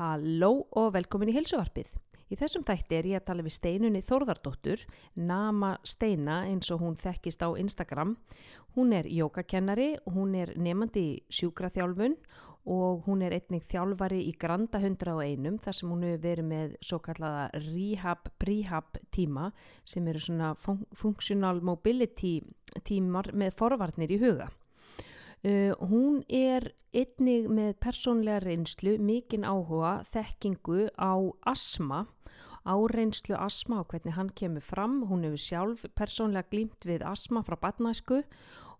Halló og velkomin í Hilsuvarpið. Í þessum þætti er ég að tala við steinunni Þórðardóttur, Nama Steina eins og hún þekkist á Instagram. Hún er jókakennari, hún er nefandi sjúkraþjálfun og hún er einnig þjálfari í Granda 101 þar sem hún hefur verið með svo kallaða rehab-prehab tíma sem eru svona fun functional mobility tímar með forvarnir í huga. Uh, hún er einnig með persónlega reynslu, mikinn áhuga, þekkingu á asma, áreynslu asma og hvernig hann kemur fram. Hún hefur sjálf persónlega glýmt við asma frá batnæsku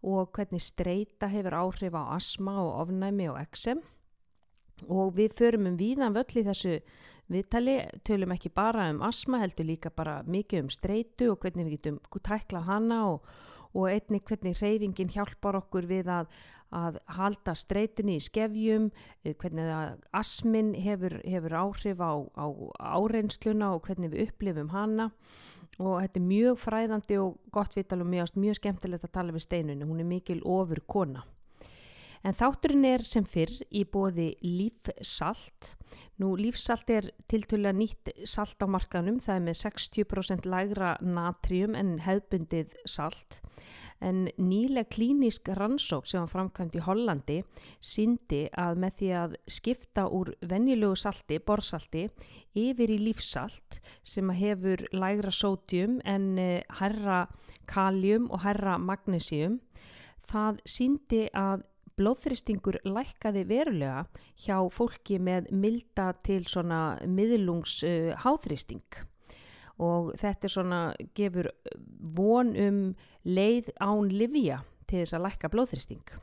og hvernig streyta hefur áhrif á asma og ofnæmi og eksem. Og við förum um víðan völl í þessu viðtali, tölum ekki bara um asma, heldur líka bara mikið um streytu og hvernig við getum tæklað hana og og einnig hvernig reyfingin hjálpar okkur við að, að halda streytunni í skefjum, eh, hvernig asmin hefur, hefur áhrif á, á áreinsluna og hvernig við upplifum hana og þetta er mjög fræðandi og gott vital og mjög, mjög skemmtilegt að tala við steinunni, hún er mikil ofur kona. En þátturinn er sem fyrr í bóði lífsalt. Nú lífsalt er tiltölu nýtt salt á markanum, það er með 60% lægra natrium en hefbundið salt. En nýlega klínisk rannsók sem var framkvæmt í Hollandi síndi að með því að skipta úr venjulegu salti, borsalti, yfir í lífsalt sem hefur lægra sótjum en herra eh, kaljum og herra magnésium, það síndi að blóðþristingur lækkaði verulega hjá fólki með milda til svona miðlungs uh, háþristing og þetta er svona gefur von um leið án livja til þess að lækka blóðþristing.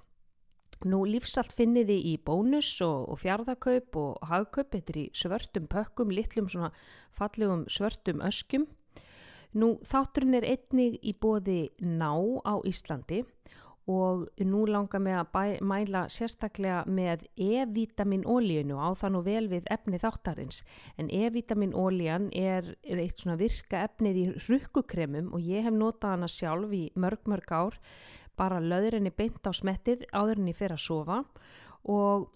Nú lífsalt finniði í bónus og, og fjárðakaup og hagkaup, þetta er í svörtum pökkum, litlum svona fallegum svörtum öskum. Nú þátturinn er einnig í bóði ná á Íslandi og nú langar mig að bæ, mæla sérstaklega með E-vitamin ólíunu á það nú vel við efni þáttarins. En E-vitamin ólían er eitt svona virka efnið í rukkukremum og ég hef notað hana sjálf í mörg mörg ár bara löðurinni beint á smettið áðurinni fyrir að sofa. Og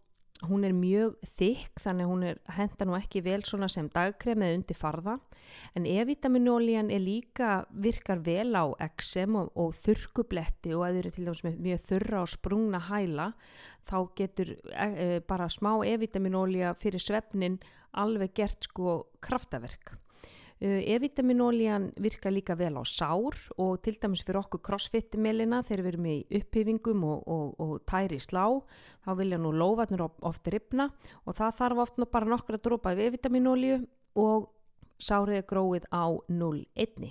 hún er mjög þykk þannig hún er, henda nú ekki vel svona sem dagkrem eða undir farða. En E-vitaminolían er líka virkar vel á eksem og, og þurkubletti og þau eru til dæmis með mjög þurra og sprungna hæla þá getur e, e, bara smá E-vitaminolía fyrir svefnin alveg gert sko kraftaverk Eh, E-vitaminólían virka líka vel á sár og til dæmis fyrir okkur crossfit-melina þegar við erum í upphefingum og, og, og tæri slá þá vilja nú lófatnir ofta ripna og það þarf ofta bara nokkra drópa af E-vitaminólíu og sárið er gróið á 0,1.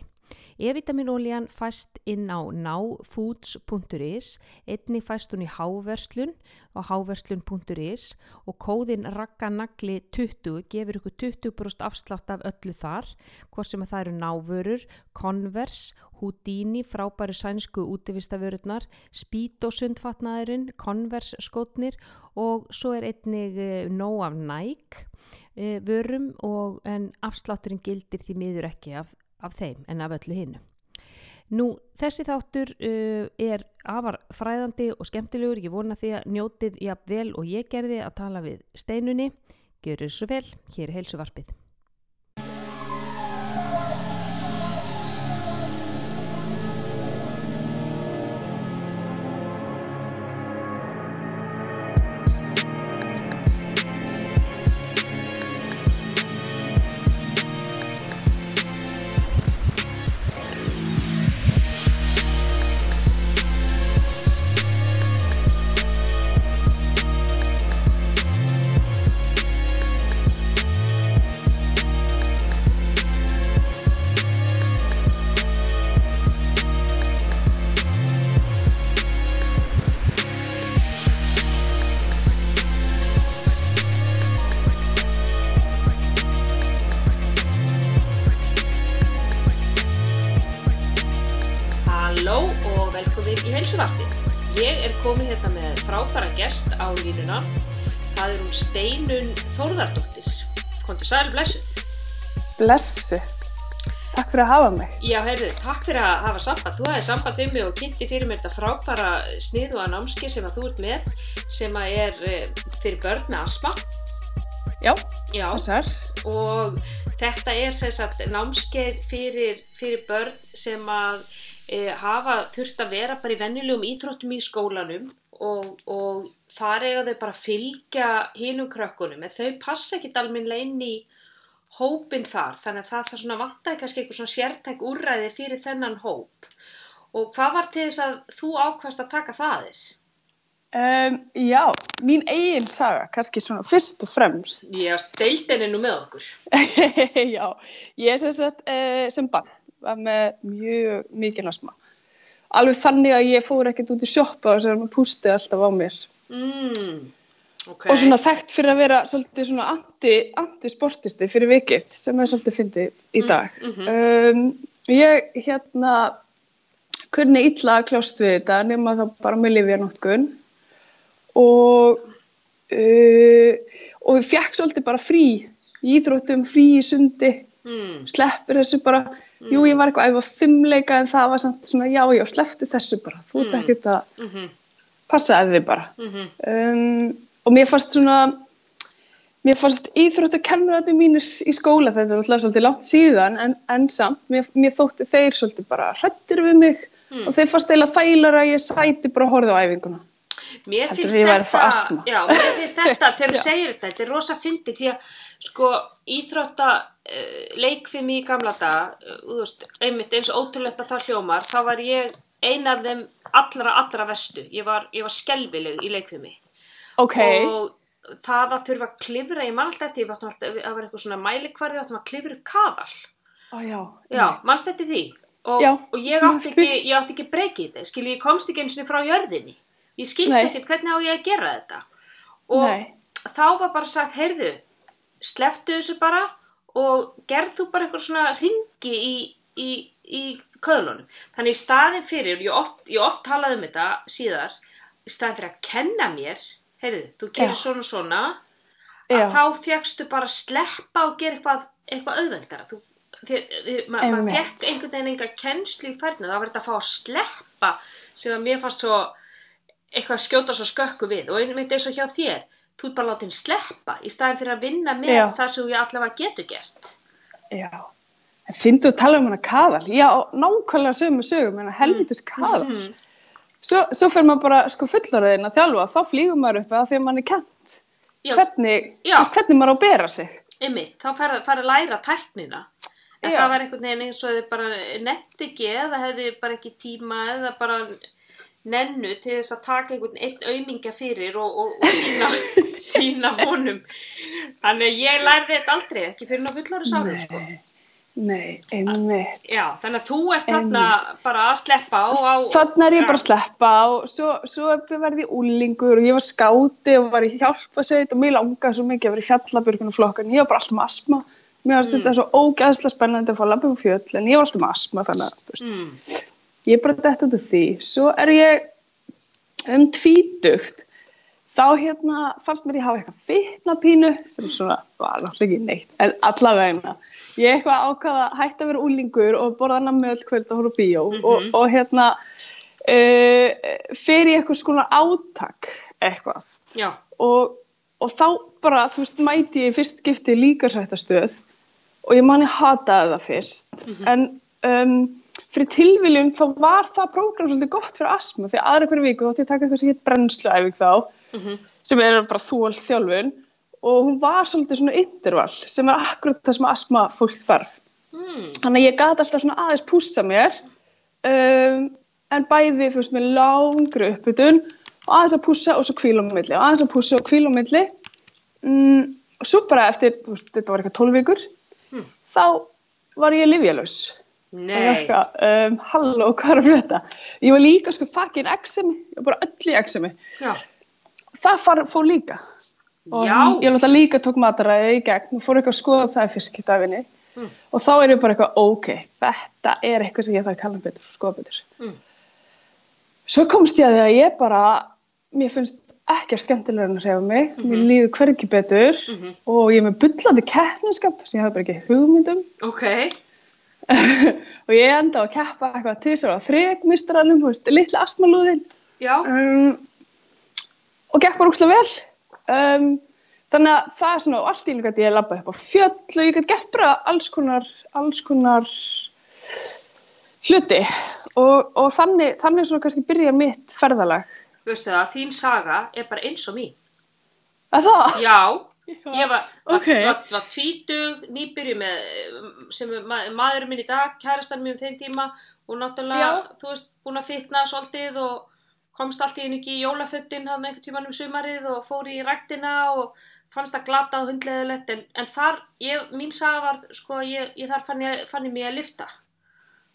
E-vitaminolían fæst inn á náfoods.is, einni fæst hún í háverslun á háverslun.is og kóðin rakkanagli 20 gefur ykkur 20% afslátt af öllu þar, hvort sem það eru návörur, Converse, Houdini, frábæri sænsku útivistaförurnar, Speedo sundfatnaðurinn, Converse skotnir og svo er einnig uh, nóg af Nike uh, vörum og en afslátturinn gildir því miður ekki af af þeim en af öllu hinnu. Nú, þessi þáttur uh, er afar fræðandi og skemmtilegur. Ég vona því að njótið jafn vel og ég gerði að tala við steinunni. Gjör þessu vel, hér er heilsuvarpið. Sæl, blessu. Blessu. Takk fyrir að hafa mig. Já, heyrðu, takk fyrir að hafa samband. Þú hafið samband um mig og kynnti fyrir mér þetta frábæra sniðu að námski sem að þú ert með, sem að er eh, fyrir börn með asma. Já, Já, þessar. og þetta er sagt námskeið fyrir, fyrir börn sem að e, hafa þurft að vera bara í venjulegum íþróttum í skólanum og, og þar eiga þau bara að fylgja hinum krökkunum en þau passa ekki almennilega inn í hópin þar þannig að það, það svona vantaði kannski eitthvað svona sértæk úrræði fyrir þennan hóp og hvað var til þess að þú ákvæmst að taka það þér? Um, já, mín eigin saga, kannski svona fyrst og fremst. Já, deildin er nú með okkur. já, ég er sem sagt uh, sem barn, var með mjög mikið nasma. Alveg þannig að ég fór ekkert út í sjoppa og sem maður pústi alltaf á mér. Mm, okay. Og svona þekkt fyrir að vera svolítið svona anti, anti-sportisti fyrir vikið sem er svolítið fyndið í dag. Mm, mm -hmm. um, ég hérna kunni illa að kljást við þetta nema þá bara með lifja notkun og uh, og við fekk svolítið bara frí í íþróttum, frí í sundi mm. sleppir þessu bara mm. jú ég var eitthvað að æfa fimmleika en það var samt svona já já sleppti þessu bara þú ert Mm. ekkert að -hmm. Passaði þig bara -hmm. um, og mér fannst svona mér fannst íþróttakennurarnir mínir í skóla þetta var alltaf svolítið langt síðan en, en samt, mér, mér þótti þeir svolítið bara hrættir við mig Mm. og þeir fannst eiginlega þælar að ég sæti bara að horfa á æfinguna Mér finnst þetta, já, mér finnst þetta þegar þú segir þetta, þetta er rosa fyndi því að sko íþrótta uh, leikfimi í gamla dag, uh, þú veist, einmitt eins ótrúlegt að það hljómar, þá var ég ein af þeim allra, allra vestu. Ég var, ég var skelvileg í leikfimi ok, og það að þurfa að klifra, ég man alltaf eftir, ég var alltaf að vera eitthvað svona mælikvarði, áttum að klifra upp kaðal. Ó, já, Já, mannst þetta því? Og, Já, og ég átti eftir ekki, ég átti ekki breykið þetta, skilji, ég komst ekki eins og frá jörðinni. Ég skildi ekkert hvernig á ég að gera þetta. Og Nei. þá var bara sagt, heyrðu, sleftu þessu bara og gerð þú bara eitthvað svona ringi í, í, í köðlunum. Þannig í staðin fyrir, ég oft, ég oft talaði um þetta síðar, í staðin fyrir að kenna mér, heyrðu, þú gerir Já. svona svona, að Já. þá fegstu bara að sleppa og gera eitthvað, eitthvað auðveldara. Þú, þið, þið, ma maður fekk einhvern veginn enga kennslu í færnu, það var þetta að fá að sleppa sem að mér fannst svo eitthvað skjóta svo skökku við og einmitt eins og hjá þér, þú ert bara látið sleppa í staðin fyrir að vinna með Já. það sem ég allavega getur gert. Já. Finnstu að tala um hana kaðal? Já, nákvæmlega sömu sögum, hana helvitis kaðal. Mhm. Svo, svo fyrir maður bara sko fullorðin að þjálfa, þá flýgur maður upp eða því að mann er kent. Hvernig, hvernig maður á að bera sig. einmitt, þá fara að læra tæknina. En Já. það var einhvern veginn eins og þið bara nefnt ekki eða hefði bara ekki tíma eða bara nennu til þess að taka einhvern einn aumingja fyrir og, og, og sína, sína honum. Þannig að ég lærði þetta aldrei, ekki fyrir ná fullorðis árið, sko. Nei, einmitt. Já, þannig að þú ert þarna bara að sleppa á... á Þannig er ég bara að sleppa og svo, svo verði ég úlingur og ég var skáti og var í hjálpasveit og mér langaði svo mikið að vera í fjallabjörgunum flokkan. Ég var bara alltaf með asma. Mér varst Mm. þetta svo ógæðslega spennandi að fá lampum fjöll en ég var alltaf með asma þannig að þú veist, Mm, ég er bara dætt út af því. Svo er ég um tvítugt. Þá hérna fannst mér ég hafa eitthvað fitnapínu sem svona var náttúrulega ekki neitt, en allavegna. Ég eitthvað ákvaða að hætta að vera úlingur og borða nammi öll kvöld og horfa bíó. Og, og hérna uh, fer ég eitthvað skona átak eitthvað. Og, og þá bara, þú veist, mæti ég fyrst skipti líkarsættastöð og ég man ég hataði það fyrst. En um, fyrir tilviljun þá var það prógram svolítið gott fyrir astma því að aðra hverju viku þótti ég taka eitthvað sem hétt brennsluæfing þá Mhm. sem er bara þól þjálfun og hún var svolítið svona intervall sem er akkurat það sem astma fólk þarf. Mm, þannig að ég gati alltaf svona aðeins pússa mér um, en bæði þú veist með langri uppbytun og aðeins að pússa og svo kvíla á milli og aðeins að pússa og kvíla á milli. Mm, og svo bara eftir þú veist, þetta var eitthvað 12 vikur Hmm. þá var ég livjalaus nei, um, halló, hvað er að frétta? Ég var líka sko þakkin exemi ég var bara öll í exemi já, það far, fór líka og Já. ég náttúrulega líka tók mataræði í gegn og fór eitthvað að skoða það í fiskitafinni Mm. og þá er ég bara eitthvað ok, þetta er eitthvað sem ég þarf að kalla betur skoða betur. Mm. svo komst ég að því að ég bara mér finnst skemmtilega en að hreyfa mig. Mér líður hvergi betur. Mhm. og ég er með bullandi keppninskap sem ég hafði bara ekki hugmyndum ok, og ég enda á að keppa eitthvað til þess að þrygmistralum, litla astmalúðin já, um, og gekk bara úrslega vel um, þannig að það er svona, og allt í líka að ég labba upp á fjöll og ég gæti gert bara alls konar, alls konar hluti og, og þannig, þannig svona kannski byrja mitt ferðalag. Veistu það, þín saga er bara eins og mín. Er það? Já, ég var, Ok. var, var, var tvítug, nýbyrju með, sem ma maðurinn minn í dag, kærastan minn um þeim tíma og náttúrulega, Já. þú veist, búin að fitna svolítið og komst allt í einu ekki í jólaföttin hann einhvern tíman um sumarið og fór í ræktina og fannst það glata og hundleðilegt en, en þar, ég, mín saga var, sko, ég, ég þar fann ég, fann ég mig að lifta.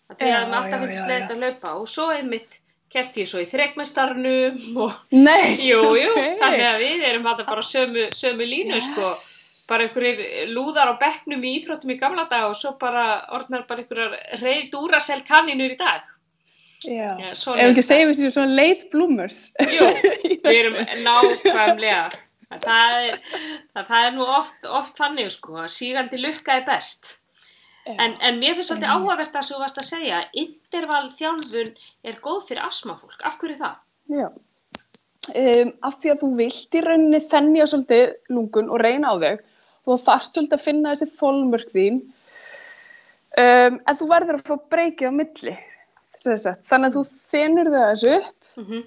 Það að mér alltaf leiðilegt já. að laupa og svo einmitt kefti ég svo í þrekmestarnum og Nei. Jú, jú, ok. þannig að við erum þetta bara sömu, sömu línu, sko. Bara einhverjir lúðar á bekknum í íþróttum í gamla dag og svo bara orðnar bara einhverjar rey dúrasel kanninur í dag. Ef svona ekki við sér svona late bloomers. Jú, við erum þessu. nákvæmlega. Það er, það, það er nú oft, oft þannig, sko, sígandi lukka er best. En, en mér finnst svolítið áhugavert að svo varst að segja, interval þjálfun er góð fyrir astmafólk. Af hverju það? Já. Um, af því að þú vilt í rauninni þennja svolítið lungun og reyna á þau og þú þarft svolítið að finna þessi þólmörk þín um, en þú verður að fá breykið á milli sem. Þannig að þú þennur þau þessu upp Mm -hmm.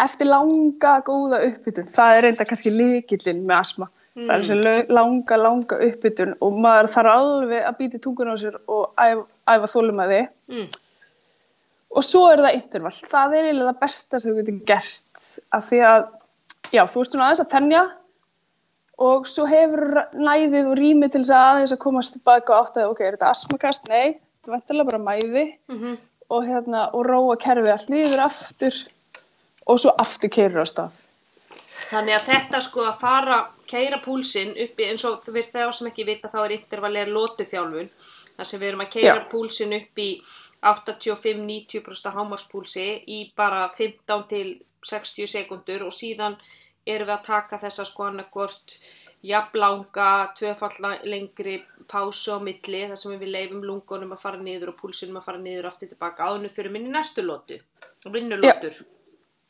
eftir langa góða uppbytun það er reynda kannski líkillinn með asma það er þessi lau- langa langa uppbytun og maður þarf alveg að býta tungun á sér og æfa, æfa þólum að þið mm. Og svo er það intervall. Það er eiginlega það besta sem þú getur gert. Af því að, já, þú ert svona aðeins að þennja og svo hefur næðið og rými til þess að aðeins að komast tilbaka og átt að, ok, er þetta astmakast? Nei, þetta er vantilega bara mæði Mm og, hérna, og róa kerfið allt líður aftur og svo aftur keirur á stað. Þannig að þetta sko að fara, keira púlsinn uppi, eins og þú veist það sem ekki vita þá er intervallega lótuþjálfun, þar sem við erum að keira púlsinn upp í 85-90% hámarspúlsi í bara 15 til 60 sekundur og síðan erum við að taka þessa sko annarkvort jafnlanga, tvöfall lengri pásu á milli þar sem við leifum lungunum að fara niður og púlsinum að fara niður aftur tilbaka áðunum fyrir minni næstu lótu, vinnulótur.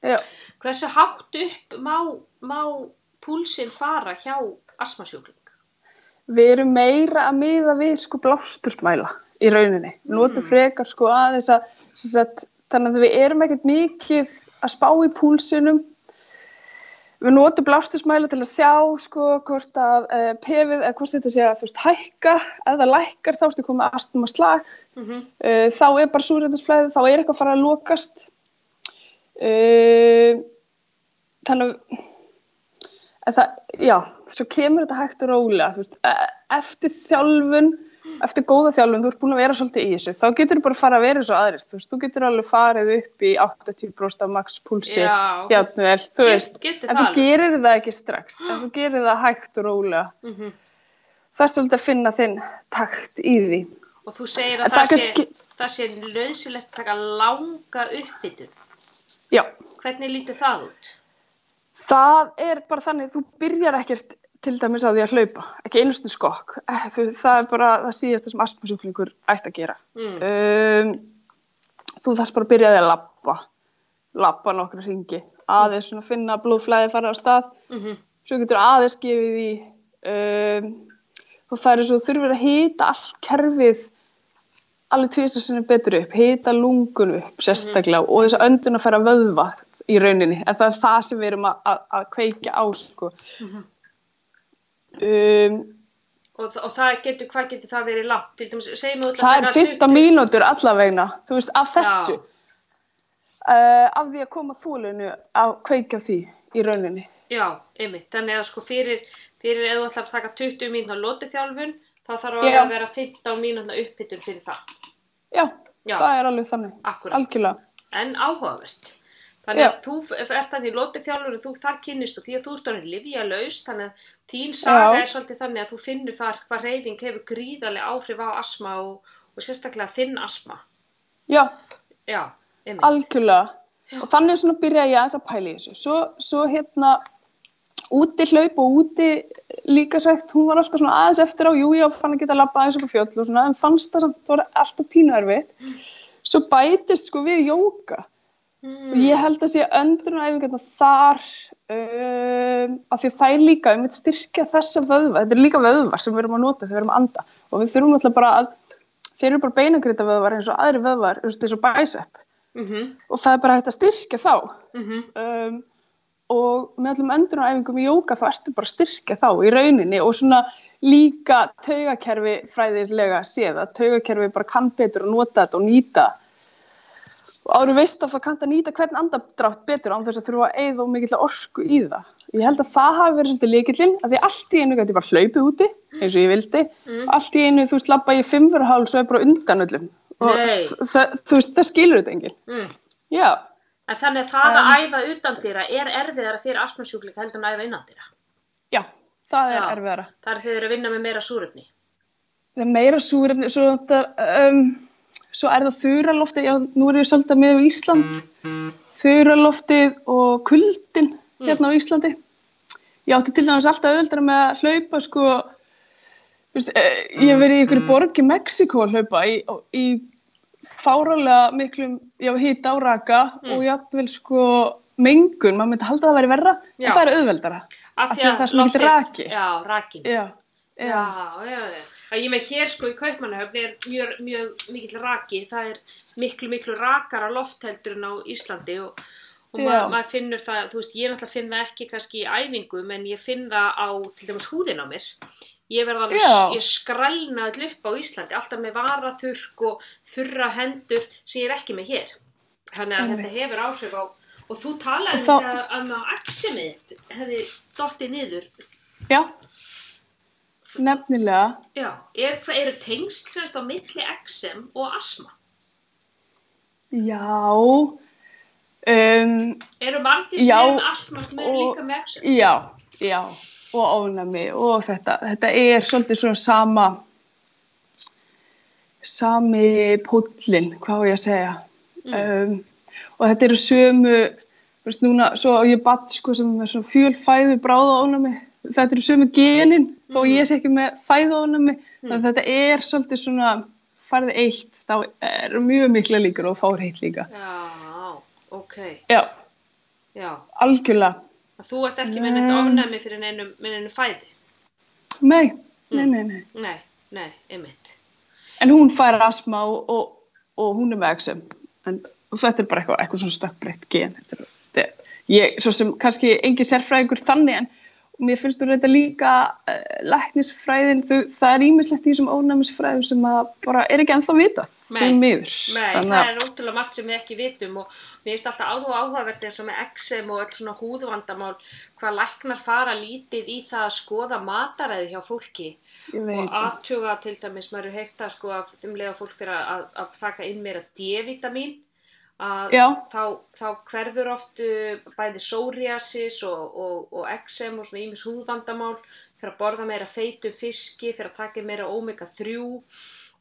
Já, Hversu hátt upp má, má púlsinn fara hjá astmasjúkling? við erum meira að miða við sko blástursmæla í rauninni. Við notum frekar sko aðeins að, sagt, þannig að við erum ekkert mikið að spá í púlsinum Við notum blástursmæla til að sjá sko hvort að uh, pefið eða hvort þetta sé að þú veist hækka, það lækkar þá ertu komið astma slag, Mm -hmm. uh, þá er bara súrefnisflæðið, þá er eitthvað að fara að lokast. Uh, þannig að, að það, já, svo kemur þetta hægt og veist, e- eftir þjálfun, eftir góða þjálfun, þú ert búin að vera svolítið í þessu, þá getur þú bara að fara að vera eins og aðrir, þú veist, þú getur alveg farið upp í 80% af max púlsi, Já. játnuvel, þú Get- veist, getur en þú gerir það ekki strax, en þú gerir það hægt og rólega, Mhm. það er svolítið að finna þinn takt í því. Og þú segir að það, það sé, það sé nöðsilegt að taka langa uppbytun. Já, Hvernig lítur það út? það er bara þannig, þú byrjar ekkert til dæmis á því að hlaupa, ekki einustu skokk, Eh, það er bara það síðasta sem astmasjúklingur ætti að gera. Mm. Um, þú þarfst bara að byrja því að labba, labba nokkra hringi, aðeins svona finna blóðflæði fara á stað, Mhm. svo getur aðeins gefið í, um, og það er svo þú þurfir að hýta allt kerfið alveg tvisar sinni betur upp, hýta lungun upp sérstaklega og þess að öndun að fara vöðva í rauninni, en það er það sem við erum að, að, að kveikja á, sko. Um, Og, og það getur, hvað getur það verið langt? Til dæmis, segjum við það er 15 mínútur allavegna, þú veist, af þessu. Uh, af því að koma þólinu að kveikja á því í rauninni. Já, einmitt. Þannig að sko fyrir, fyrir ef þú ætlar að taka 20 mínúna lótið þjálfun, þá þarf Já. að vera 15 mínúna uppbytun fyrir það. Já, Já. það er alveg þannig. Akkurat. Algjörlega. En áhugavert. Þannig Já. að þú ert þannig lótið þjálfur og þú þar kynnist og því að þú ert orðin livja laus, þannig að þín saga Já. er svolítið þannig að þú finnur þar hvað reyning hefur gríðarlega áhrif á asma og, og sérstaklega þinn asma. Já, Já, algjörlega. Og þannig svona byrja ég aðeins að pæla í þessu. Svo, svo hérna, úti hlaup og úti líka sagt, hún var alltaf svona aðeins eftir á, jú, ég fann að geta að labba aðeins upp á fjöll og svona, en fannst það samt, það var alltaf pínuarfið. Svo bætist sko við jóka. Og ég held að sé öndrunaræfingarna þar um, af því að það er líka um að styrkja þessa vöðva, þetta er líka vöðvar sem við erum að nota þegar við erum að anda. Og við þurfum alltaf bara að þeir eru bara beinagrita vöðvar eins og aðri vöðvar eins og bicep. Mhm, og það er bara hægt að styrkja þá. Mhm. um, og með allum öndrunaræfingum í jóka þá ertu bara að styrkja þá í rauninni. Og svona líka taugakerfi fræðislega séð að taugakerfi bara kann betur að nota þetta og nýta áður veist að það kann að nýta hvern andadrátt betur án þess að þurfa að eigða og mikill orku í það. Ég held að það hafi verið svolítið líkillinn að því allt í einu gæti bara hlaupið úti eins og ég vildi Mm. allt í einu þú veist lappa ég fimmfurháls og er bara undan öllum og Nei. það, þú veist það skilur þetta enginn. Mm. Já, En þannig að það að æfa utan dýra er erfiðara fyrir astmasjúkling heldur en að æfa innan dýra. já, það er Já. erfiðara. Það er þegar þeir eru að vinna með meira súrefni. það er meira súrefni svo, um, svo er það þurralofti já, nú er ég svolítið með Ísland þurraloftið og kuldin hérna á Íslandi ég átti til dæmis alltaf auðvöldara með að hlaupa sko veist, eh, ég hef verið í ykkur borg í Mexiko að hlaupa í, í fáralega miklum já, hýta á raka og jafnvel sko mengun, maður myndi halda að það væri verra Já. en það er auðveldara Af því að það er svo mikill raki. Já, rakin. já, Já, já, já, já. Að ég með hér sko í Kaupmannahöfni er mjög, mjög mikill raki. Það er miklu, miklu rakara loftheldur en á Íslandi og, og maður finnur það, þú veist, ég náttúrulega finn það ekki kannski í æfingum en ég finn það á til dæmis húðin á mér. Ég verð alveg, ég skrælna all upp á Íslandi, alltaf með varaþurrk og þurra hendur sem ég er ekki með hér. Þannig að þetta hefur áhrif á, og þú talaði um þetta að aximið hefði dottið niður já nefnilega Já, er, hvað eru tengst sérst á milli XM og asma? Já, um, Eru margir sem er astmast með og- líka með XM? já, já, og ónæmi og þetta, þetta er svolítið svona sama, sami póllin, hvað á ég að segja. Um, og þetta eru sömu, þú veist núna, svo ég batt sko sem er svona fjölfæðu bráða ónæmi, þetta eru sömu genin, þó ég sé ekki með þannig að þetta er svolítið svona, farði eitt, þá er mjög mikla líkur og fár heitt líka. Já, ok, Já, já. algjörlega. Að Þú ert ekki með neitt Nei. ofnæmi fyrir neinum, neinum fæði? Nei, nei, nei, nei. Nei, nei, einmitt. En hún fær asma og, og, og hún er með XM. En þetta er bara eitthvað, eitthvað svona stökkbreytt gen. Þetta er, þetta er, ég, svo sem kannski engin sérfræðingur þannig, en mér finnst þú þetta líka uh, læknisfræðin, þau, það er ímislegt í þessum ónæmisfræðum sem að bara er ekki ennþá. Nei. Því miður. Nei, Þannig það að- er ótrúlega margt sem við ekki vitum og mér finnst alltaf áhuga áhugavert eins og með XM og öll svona húðvandamál hvað læknar fara lítið í það að skoða mataræði hjá fólki og aðtuga til dæmis, maður er heilt að sko að þeim lega fólk fyrir að, að taka inn meira D-vitamin að þá, þá hverfur oft uh, bæði psoriasis og, og, og XM og svona ímis húðvandamál fyrir að borða meira feitu fiski, fyrir að taka meira omega 3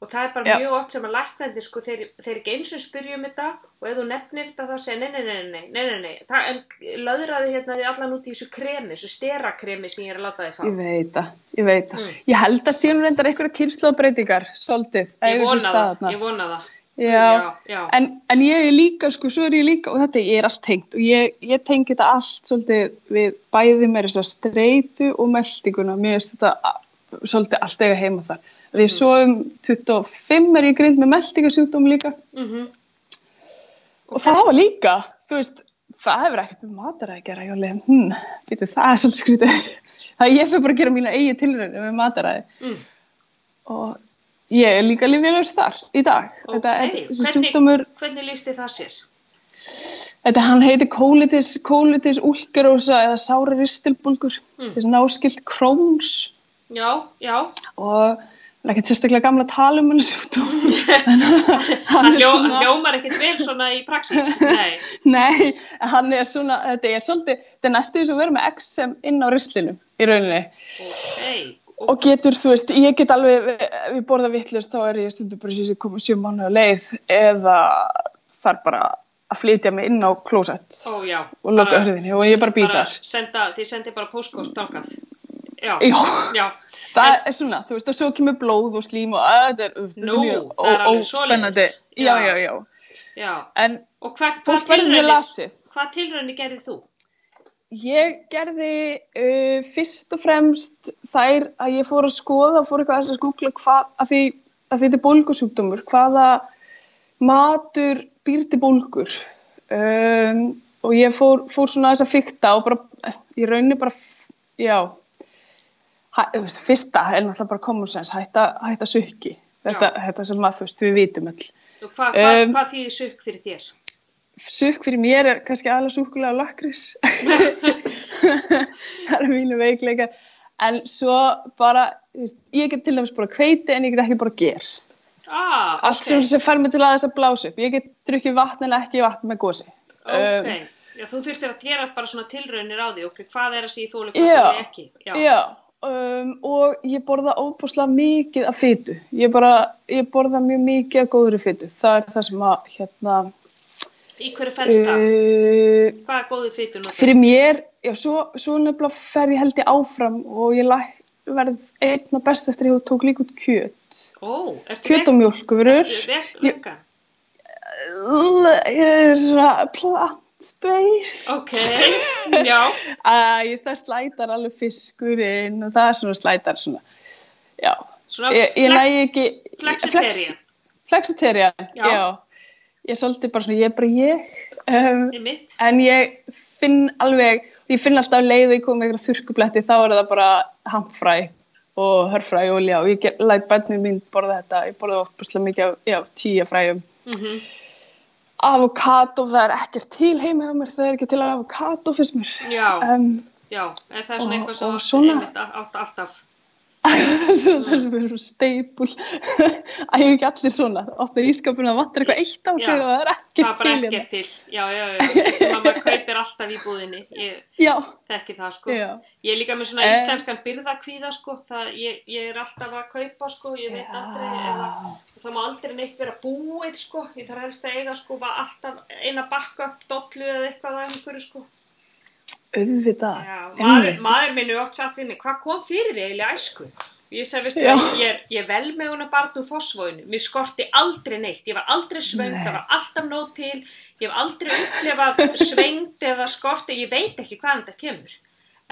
og það er bara Já. mjög oft sem að læknandi sko þeir, þeir ekki eins og spyrja um þetta og ef þú nefnir þetta þá segja nei, nei, nei, nei, nei, nei, nei, það, en löðraði hérna því allan út í þessu kremi, þessu sterakremi sem ég er að láta þið fá. Ég veit það, ég veit það. Mm. Ég held að séum reyndar einhverja kynnslóðbreytingar, svolítið, Ég eiga sér vona stað það, þarna. ég vona það. Já, já. En, en ég er líka, sko, svo er ég líka, og þetta, ég er allt tengt og ég, ég tengi þetta allt svolítið við bæði með þess að streitu og meldinguna, mér finnst þetta svolítið allt eiga heima þar. Því svo um 25 er ég grind með meldingasjúkdóm líka Mm og það var líka, þú veist, það hefur ekkert með mataræði að gera, ég alveg, hm, býtu, það er svolítið skrítið. Það ég fyrir bara að gera mína eigi tilröðinu með mataræði Mm. og ég er líka lífélags þar í dag. Þetta er Ok, þessi hvernig- Hvernig líst þið það sér? Þetta hann heitir kólitis, úlgerósa eða sári ristilbulgur. Mm. Þetta er náskilt Crohn's Já, já. og það er ekkert sérstaklega gamla um sjúkdóm. Hann hljó, hljómar ekkert vel svona í praxís. Nei. Nei, hann er svona, þetta er svolítið, þetta er næstu þess að vera með XM inn á rislinu í rauninni. Ok. Og getur, þú veist, ég get alveg, við borða vittlust, þá er ég stundu bara sem komið sjö mánu á leið eða þarf bara að flytja mig inn á klósett. Ó, já. Og loka hurðinni og ég bara býð þar. Senda, þið sendi bara póskort þangað. Já. Já. Já. Það er svona, þú veist, og svo kemur blóð og slím og að þetta er, Nú, það er alveg svoleiðis. Já, Já. já, já. En og hvað hva tilraunir gerðið þú? Ég gerði uh, fyrst og fremst þær að ég fór að skoða, fór eitthvað að googla hvað, að því að þetta er bólgusjúkdómur, hvaða matur býr til bólgur. Um, og ég fór, fór svona þess að fykta og bara, ég raunir bara, f- já, hæ, veist, fyrsta er náttúrulega bara common sense, hætta, hætta sukki. Þetta, þetta sem að, þú veist, við vitum öll. Og hvað hva, Um, hva þýðir sukk fyrir þér? Sukk fyrir mér er kannski aðlega súkulega og lakris. það eru mínu veikleikar. En svo bara, þú ég get til dæmis bara hveiti en ég get ekki bara ger. Ah, Allt ok, sem, fær mig til að þess að blása upp. Ég get drukkið vatn en ekki vatn með gósi. ok. Um, Já, þú þurftir að gera bara svona tilraunir á því, ok, hvað er að sé þóli, hvað Já. þóli ekki? Já, Já, um, og ég borða óbúslega mikið af fytu. Ég, ég borða mjög mikið af góðri fytu. Það er það sem að, hérna, Í hverju fælst það? uh, Hvað er góðu fytu notar? fyrir mér, já, svo, svo nefnilega fer ég held ég áfram og ég læk, verð einna best eftir ég tók líka út kjöt. Ó, ertu Kjöt og mjólkufurur. Vek, vegan? Ég er svona plant-based. Ok, já, Æ, það slætar alveg fiskurinn og það er svona slætar svona, já. svona Ég, ég flex- næ ekki... flexitarian. Flexitarian, Já. já. Ég er svolítið bara svona, ég er bara ég. Um, en ég finn alveg, ég finn alltaf leið og með eitthvað þurrkubletti, þá er það bara hampfræ og hörfræ og olja og ég læt bætnum mín borða þetta, ég borða opuslega mikið af, tíja fræjum. Mm Avokado, það er ekkert til heima hjá mér, það er ekki til að avokado fyrst mér. Já, Um, já, er það svona og- eitthvað sem átt alltaf? Þessu, þessu verður svo steipul ég ekki allir svona. Ofta í ískapinu að vantar eitthvað eitt ákveð og það er Það ekkert er bara til ekkert til, já, já, já, sem að maður kaupir alltaf í búðinni, ég þekki það, sko. já, Ég er líka með svona Eh. íslenskan byrðakvíða, sko, það, ég, ég er alltaf að kaupa, sko, ég veit aldrei, ef að, það má aldrei neitt vera búið, sko, ég þarf helst að eiga, sko, alltaf eina bakka dollu eða eitthvað að einhverju, sko. Auðvitað. Já, maður, maður minn er oft satt við mig, hvað kom fyrir eiginlega æsku? Ég sagði, veistu, ég ég er vel með húnna barn úr fósvóinu, mér skorti aldrei neitt, ég var aldrei svöng, það var alltaf nóg til, ég hef aldrei upplefað svengd eða skorti, ég veit ekki hvaðan þetta kemur.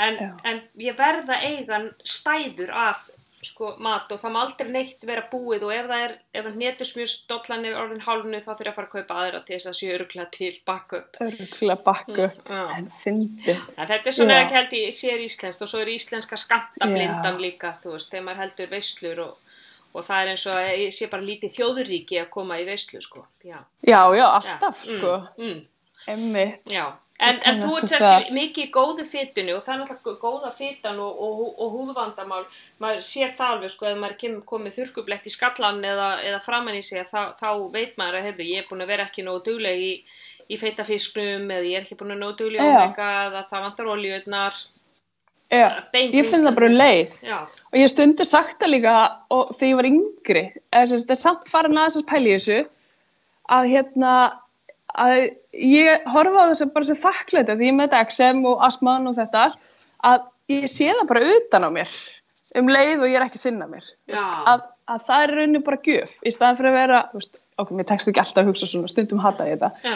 En, en ég verða eigan stæður af sko, mat og það má aldrei neitt vera búið og ef það er, ef það netusmjörsdollan er orðin hálfnu þá þurfa að fara að kaupa aðra til þess að séu öruglega til backup. örgulega bakku Já. en fyndi þetta er svona Já. ekki held ég sér íslenskt og svo er íslenska skamtablindan líka, þú veist, þegar maður heldur veislur og, og það er eins og að ég sé bara lítið þjóðuríki að koma í veislu, sko. Já, já, já, alltaf já. sko Mm, mm, emmitt já, en, en þú ert við sérst það. mikið í góðu fytunu og það er náttúrulega góða fytan og, og, og húðvandamál, maður sér það alveg, sko, ef maður kemur komið þurrkublett í skallan eða, eða framann í sig, þá, þá veit maður að, hefðu, ég er búin að vera ekki nógu dugleg í, í feita fisknum eða ég er ekki búin að nógu dugleg Já. omega eða það vantar olíunar, já, ég finn það bara um leið. Já, og ég stundur sagt það líka og þegar ég var yngri er, er samt farin að þess að pæla í þessu að hérna að ég horfa á þess að bara sem þakklæti því ég með þetta XM og astman og þetta allt að ég sé það bara utan á mér um leið og ég er ekki að sinna mér. Að, að það er raunin bara gjöf í staðan fyrir að vera veist, ok, mér tekst ekki alltaf að hugsa svona stundum hata ég þetta.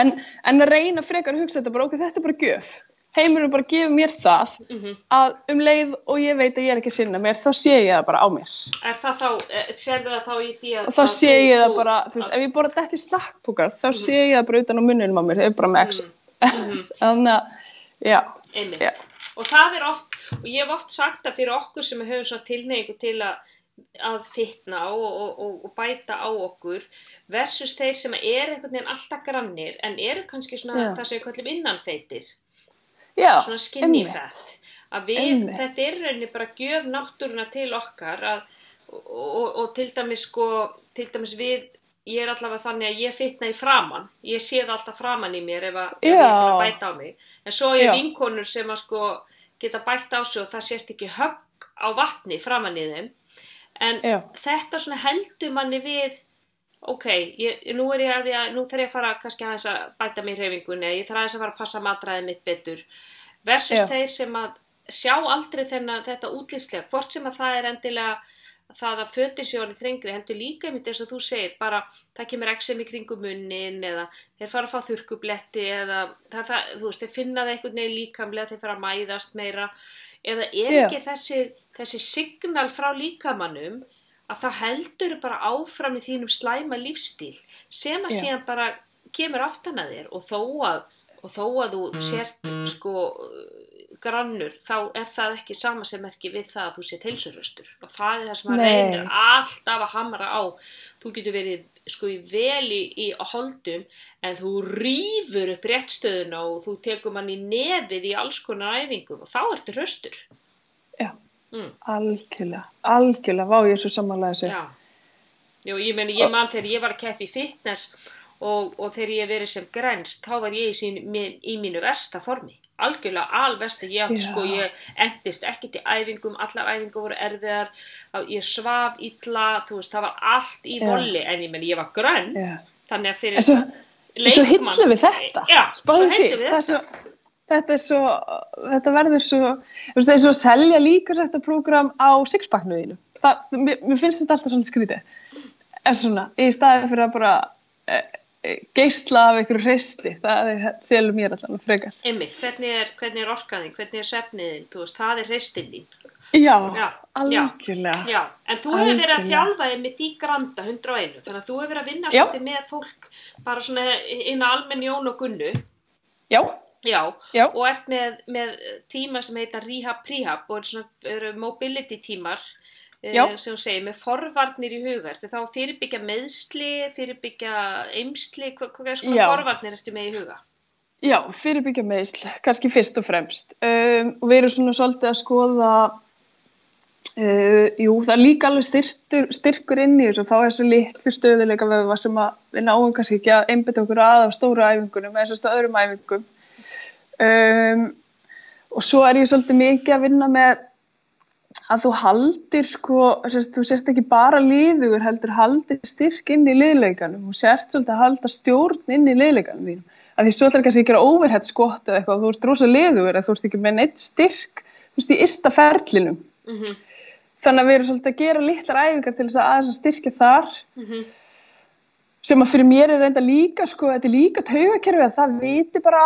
En, en að reyna frekar að hugsa þetta bara ok, þetta er bara gjöf heimurinn bara gefur mér það mhm. að um leið og ég veit að ég er ekki að sinna mér þá sé ég það bara á mér Er það þá, eh, sérðu það þá í því að... og þá að sé ég það bara, þú veist, ef ég borða dætt í snakkpúkar þá sé ég það bara utan á munninum á mér þau er bara með X Mhm. þannig að, já. Já. Og það er oft, og ég hef oft sagt það fyrir okkur sem höfum svona tilneyingu til að, að fitna og, og, og, bæta á okkur versus þeir sem er einhvern veginn alltaf grannir en eru kannski svona Já. það sem við kallum innanfeitir, já, svona skinny einmitt. fat. Að við, Einmitt. þetta er rauninni bara gjöf náttúruna til okkar að, og, og, og til dæmis sko, til dæmis við, ég er allavega þannig að ég fitna í framann, ég sé það alltaf framann í mér ef, að, ef ég Já. bæta á mig. En svo er vinkonur sem að sko geta bætt á sig og það sést ekki högg á vatni framann í þeim. En Já. þetta svona heldur manni við, ok, ég, nú ég að, nú þarf ég að fara kannski aðeins að bæta mér reyfingunni, ég þarf aðeins að fara að passa matræðið mitt betur. Versus Já. þeir sem að sjá aldrei þennan, þetta útlýslega, hvort sem að það er endilega það að föti sér orðið þrengri heldur líka einmitt eins og þú segir bara það kemur eksem í kringum munnin eða þeir fara að fá þurkubletti eða það, það, þú veist, þeir finna það einhvern veginn líkamlega þeir fara að mæðast meira eða er Já. ekki þessi, þessi signal frá líkamannum að það heldur bara áfram í þínum slæma lífstíl sem að Já. síðan bara kemur aftan að þér og þó að, og þó að þú sért sko grannur, þá er það ekki sama sem merki við það að þú sért heilsuröstur. Og það er það sem að Nei. reynir alltaf að hamra á. Þú getur verið sko í vel í, holdum en þú rýfur upp réttstöðuna og þú tekur mann í nefið í alls konar æfingum og þá ertu hröstur Já, mm, algjörlega, algjörlega, vá ég er svo samanlega þessu. já Jú, ég meni, ég man þegar ég var að keppa í fitness og, og þegar ég verið sem grænst þá var ég í, sín, í, í mínu versta formi algjörlega alversta, ég átti Já. sko ég endist ekki til æfingum allar æfingar voru erfiðar ég svaf illa, þú veist, það var allt í Já. volli, en ég meni, ég var grönn þannig að fyrir En svo, svo hillu við þetta, já, spáðu því, Það er svo, þetta er svo, þetta verður svo, það er svo að selja líka þetta prógram á sixpacknuðinu. Mér, mér finnst þetta alltaf svolítið skrítið. En svona, í staði fyrir að bara e, e, geisla af einhverju hreisti, það er, selur mér allan frekar. Einmitt, hvernig er, hvernig er orkaðin, hvernig er svefniðin, þú veist, það er hreistinn þín. Já, Já, algjörlega. Já, en þú hefur verið að Algjörlega. þjálfa einmitt í Granda 101, þannig að þú hefur verið að vinna svolítið með fólk, bara svona inn á almenn Jón og Gunnu, Já, já, já, og ert með, með tíma sem heita Rehab Prehab og svona, eru mobility tímar, Já. sem þú segir, með forvarnir í huga, ertu þá fyrirbyggja meðsli, fyrirbyggja eimsli, hvað, hvað er svona Já. forvarnir ertu með í huga? já, fyrirbyggja meðsl, kannski fyrst og fremst. Um, og við erum svona svolítið að skoða, uh, jú, það er líka alveg styrkur, styrkur inn í þessu, þá er þessi litlu stöðuleika vöðva sem að við náum kannski ekki að einbytta okkur að á stóru æfingunum, eða svona öðrum æfingum. Um, og svo er ég svolítið mikið að vinna með að þú haldir sko, sérst, þú sérst ekki bara liðugur, heldur haldir styrk inn í liðleikanum og sérst svolítið að halda stjórn inn í liðleikanum þínum. Að því svo ætlar kannski ekki að gera overhead skott eða eitthvað, þú ert rosa liðugur eða þú ert ekki með neitt styrk, þú veist, í ysta ferlinum. Mm Þannig að við erum svolítið að gera litlar æfingar til þess að aðeins að styrkja þar -hmm. sem að fyrir mér er reynda líka sko, þetta er líka taugakerfi að það viti bara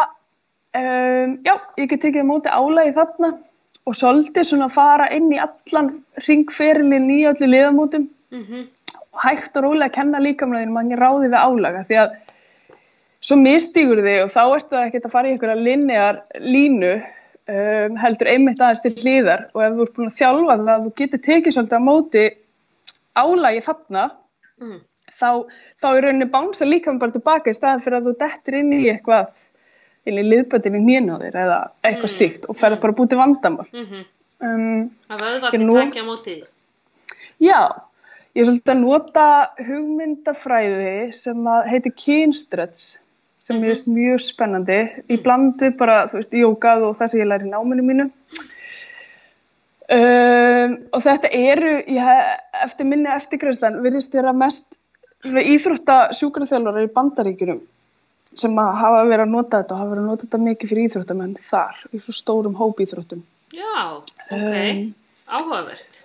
um, já, ég get tekið móti álagi þarna og svolítið svona fara inn í allan ringferilin í öllu liðamótum. Mm og hægt og rólega að kenna líkamlega mann ráði við álaga því að svo mistýgur þig og þá ertu ekkert að fara í einhverja linear línu um, heldur einmitt aðeins til hlýðar og ef þú ert búin að þjálfa það að þú getur tekið svolítið á móti álagi þarna Mm. þá, þá er rauninni bánsa líka bara tilbaka í staðan fyrir að þú dettir inn í eitthvað inn í liðbötin í þér eða eitthvað Mm. slíkt og ferð bara að búti vandamál Mm um, Að vöðvarnir nú- takja á móti því. Já, ég er svolítið að nota hugmyndafræði sem að heiti kynstretts sem Mhm. ég veist mjög spennandi í bland við bara, þú veist, jókað og það sem ég læri náminu mínu um, og þetta eru ég, eftir minni eftirgræslan virðist vera mest svona íþrótta sjúkraþjálfarar í bandaríkjurum sem að hafa verið að nota þetta og hafa verið að nota þetta mikið fyrir íþróttamenn þar í svo stórum hópíþróttum Já, ok, Um, áhugavert.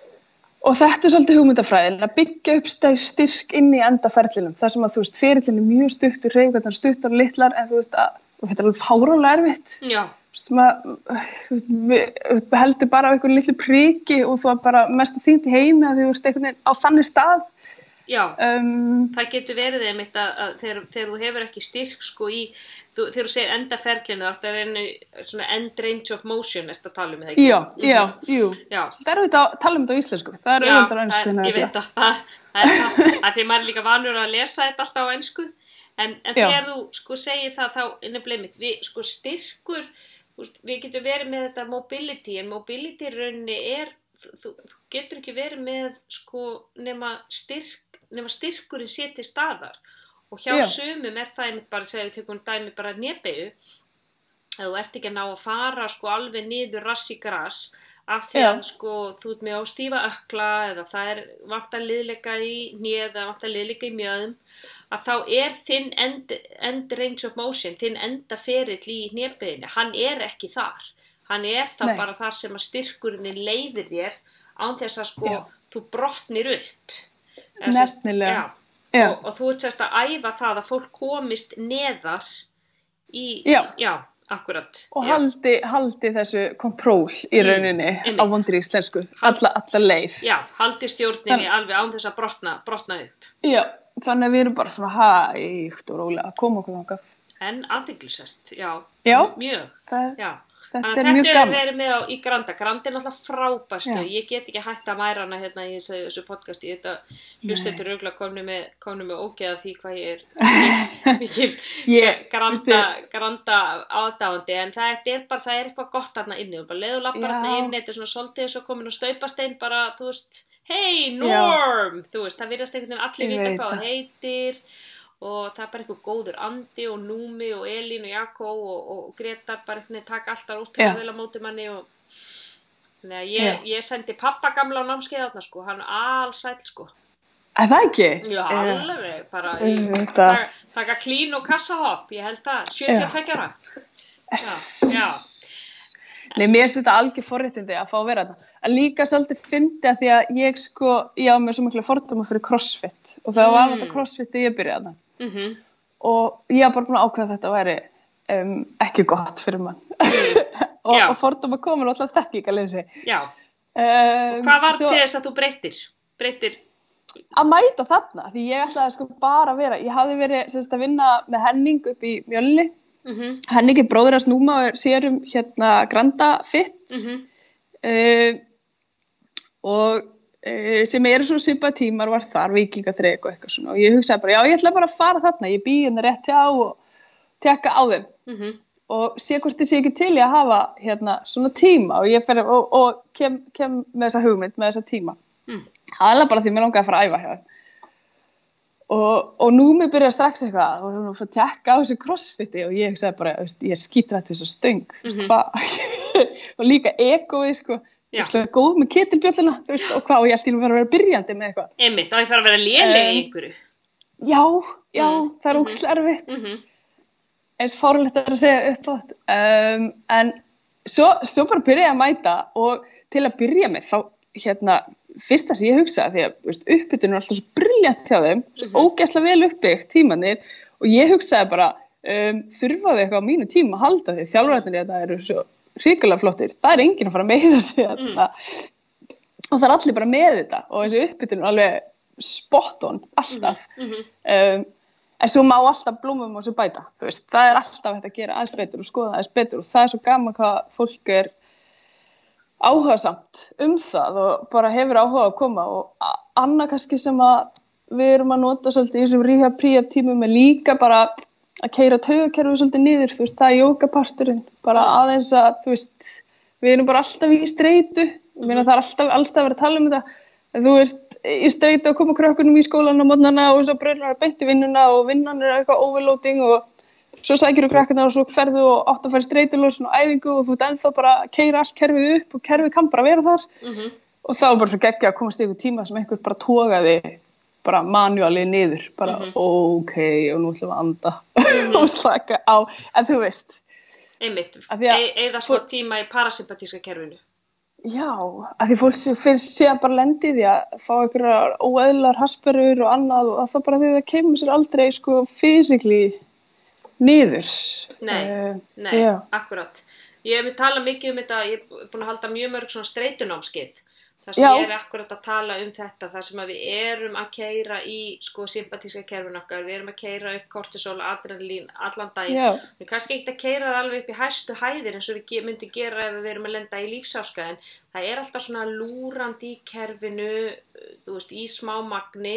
Og þetta er svolítið hugmyndafræðin að byggja upp styrk inn í endaferlinum. Það sem að þú veist, ferillin er mjög stuttur, reyfingarnar stuttar og litlar, en þú veist að, þetta er alveg fárálega erfitt. Já, heldur bara á einhverju litlu priki og þú er bara mest þýnt í heimi að þú veist einhvern veginn á þannig stað. Já. Um, Það getur verið einmitt að, að þegar, þegar þú hefur ekki styrk sko í, þú, þegar þú segir endaferlinu, þá ertu að reyna svona end range of motion, ertu að tala um það ekki? já, Mhm. já, jú. Já, Það er auðvitað að tala um þetta á íslensku. Það er já auðvitað á það ennsku. er, ég veit að það, það er það, að því maður er líka vanur að lesa þetta alltaf á ennsku, en, en Já. þegar þú sko segir það þá, nefnilega mitt, við sko styrkur, við getum verið með þetta mobility, en mobility í rauninni er, þú, þú getur ekki verið með sko nema styrk, nema styrkurinn sé til staðar og hjá Já. sumum er það einmitt bara, segja við tökum dæmi bara nefegu, að þú ert ekki að ná að fara sko alveg niður rass í gras af því Já. að sko þú ert með á stífa ökla eða það er vant að liðleika í nýð eða vant að liðleika í mjöðum að þá er þinn end, end range of motion, þinn enda ferill í nefniðinni, hann er ekki þar hann er þá Nei. bara þar sem að styrkurinn leifir þér án þess að sko Já. þú brotnir upp Nefnilega. já, Já. Og, og þú ert sérst að æfa það að fólk komist neðar í, Já. akkurat og já. haldi, haldi þessu kontról í Mm, rauninni einmitt. á vondri íslensku, alla, alla leið. já, haldi stjórninni alveg án þess að brotna, brotna upp Já, þannig að við erum bara svona hægt og rólega að koma okkur þangað. en aðdeglisvert, já, Já. mjög Það, já. Þetta Þannig er mjög þetta er gaman. verið með á, í Granda. Granda er náttúrulega frábæstu. Já. Ég get ekki hægt að mæra hana hérna í þessu, þessu podcasti. Þetta hlustendur auðvitað komnu með, komnu með ógeða því hvað ég er mikil, Ég- granda, granda ádáandi. En það er bara, það er eitthvað gott þarna inni. Og bara leiðu lappar Já. þarna inni, þetta er svona svolítið og komin og staupastein bara, þú veist, hei, Norm! Þú veist, það virðast einhvern veginn allir vita hvað heitir og það er bara einhver góður andi og Númi og Elín og Jakko og, og Gretar bara veginn taka alltaf Já. útrúlega vel á móti manni og Nei, ég, Já. ég sendi pappa gamla á námskeið þarna sko, hann allsæll sko. Er það ekki? Já, alveg, bara taka, klín og kassahopp, ég held það, 72 ára. Ess. já. Nei, mér finnst þetta algjör forréttindi að fá að vera þetta. En líka svolítið fyndi að því að ég sko, ég á með svo miklu fordóma fyrir crossfit og það var Mm. alltaf crossfit þegar ég byrjaði þarna. Mm Og ég var bara búin að ákveða að þetta væri um, ekki gott fyrir mann. og, Já. og fordóma komur alltaf þekki ekki að leysi. já. Um, Hvað var svo, til þess að þú breytir? Breytir, Að mæta þarna, því ég ætlaði sko bara að vera, ég hafði verið sérst, að vinna með Henning upp í Mjölni. mm Henning er bróður að snúma og er sérum hérna Granda Fit. -hmm. uh, og sem eru svona svipað tímar var þar vikingaþreik og eitthvað svona og ég hugsaði bara, já ég ætla bara að fara þarna ég býð hérna rétt hjá og tekka á þeim Mm og sé hvort þið sé ekki til í að hafa hérna svona tíma og ég fer og, og kem, kem með þessa hugmynd með þessa tíma Mm. aðlega bara því mér langaði að fara að æfa þeim og, og nú mér byrjaði strax eitthvað og hún fyrir að tekka á þessu crossfiti og ég hugsaði bara, ég skýtra þetta þessu stöng mm. -hmm. og líka egoið sko. Ég góð með ketilbjölluna, þú veist, og hvað, og ég ætti að vera að vera byrjandi með eitthvað. Einmitt, þá ég þarf að vera léleg í Um, einhverju. Já, já, Mm, það er mhm. ógæslega erfitt, Mm eins fárlegt er að segja upp átt. Um, en svo, svo bara byrja ég að mæta og til að byrja með, þá, hérna, fyrsta sem ég hugsaði, því að, þú veist, uppbytun er alltaf svo brilljant hjá þeim, svo Mhm. ógæslega vel uppbyggt tímanir, og ég hugsaði bara, um, þurfaði eitthvað á mínu tíma að halda því, þjálfræðinni þetta eru svo hrikalega flottir, það er enginn að fara meiða sig þarna. og það er allir bara með þetta. Og þessi uppbytun er alveg spot on, alltaf. Mhm. um, en svo má alltaf blómum og svo bæta, þú veist, það er alltaf hægt að gera aðeins betur og skoða aðeins betur. Og það er svo gaman hvað fólk er áhugasamt um það og bara hefur áhuga að koma. Og annað kannski sem að við erum að nota svolítið í þessum rehab príab tímum er líka bara að keira taugakerfið svolítið niður, þú veist, það er jókaparturinn, bara aðeins að, þú veist, við erum bara alltaf í streitu, ég meina það er alltaf, alltaf verið að tala um þetta, en þú ert í streitu að koma krökkunum í skólan á mótnana og svo brunnar að beinti vinnuna og vinnan er eitthvað overloading og svo sækir þú krakkuna og svo ferðu og átt að fara streitulósun og æfingu og þú ert ennþá bara að keira allt kerfið upp og kerfið kann bara vera þar. Mhm. og þá er bara svo geggja að komast ykkur tíma sem einhver bara tógaði bara manuálið niður, bara Mhm. ok og nú ætlum við að anda og slaka á, en þú veist Einmitt, Af eða smá tíma í parasympatíska kerfinu. já, að því fólk finnst sé að bara lendi því að fá einhverjar óeðlar hasperur og annað og það bara því að það kemur sér aldrei sko physically niður Nei, Eh, Nei, já. akkurat. Ég hef talað mikið um þetta, ég er búin að halda mjög mörg svona streitunámskeið. Það sem Já. ég er akkurat að tala um þetta, það sem við erum að keira í sko sympatíska kerfin okkar, við erum að keira upp kortisol, adrenalín, allan daginn. Já. Við kannski ekkert að keira það alveg upp í hæstu hæðir eins og við myndum gera ef við erum að lenda í lífsáska en það er alltaf svona lúrandi í kerfinu, uh, þú veist, í smá magni,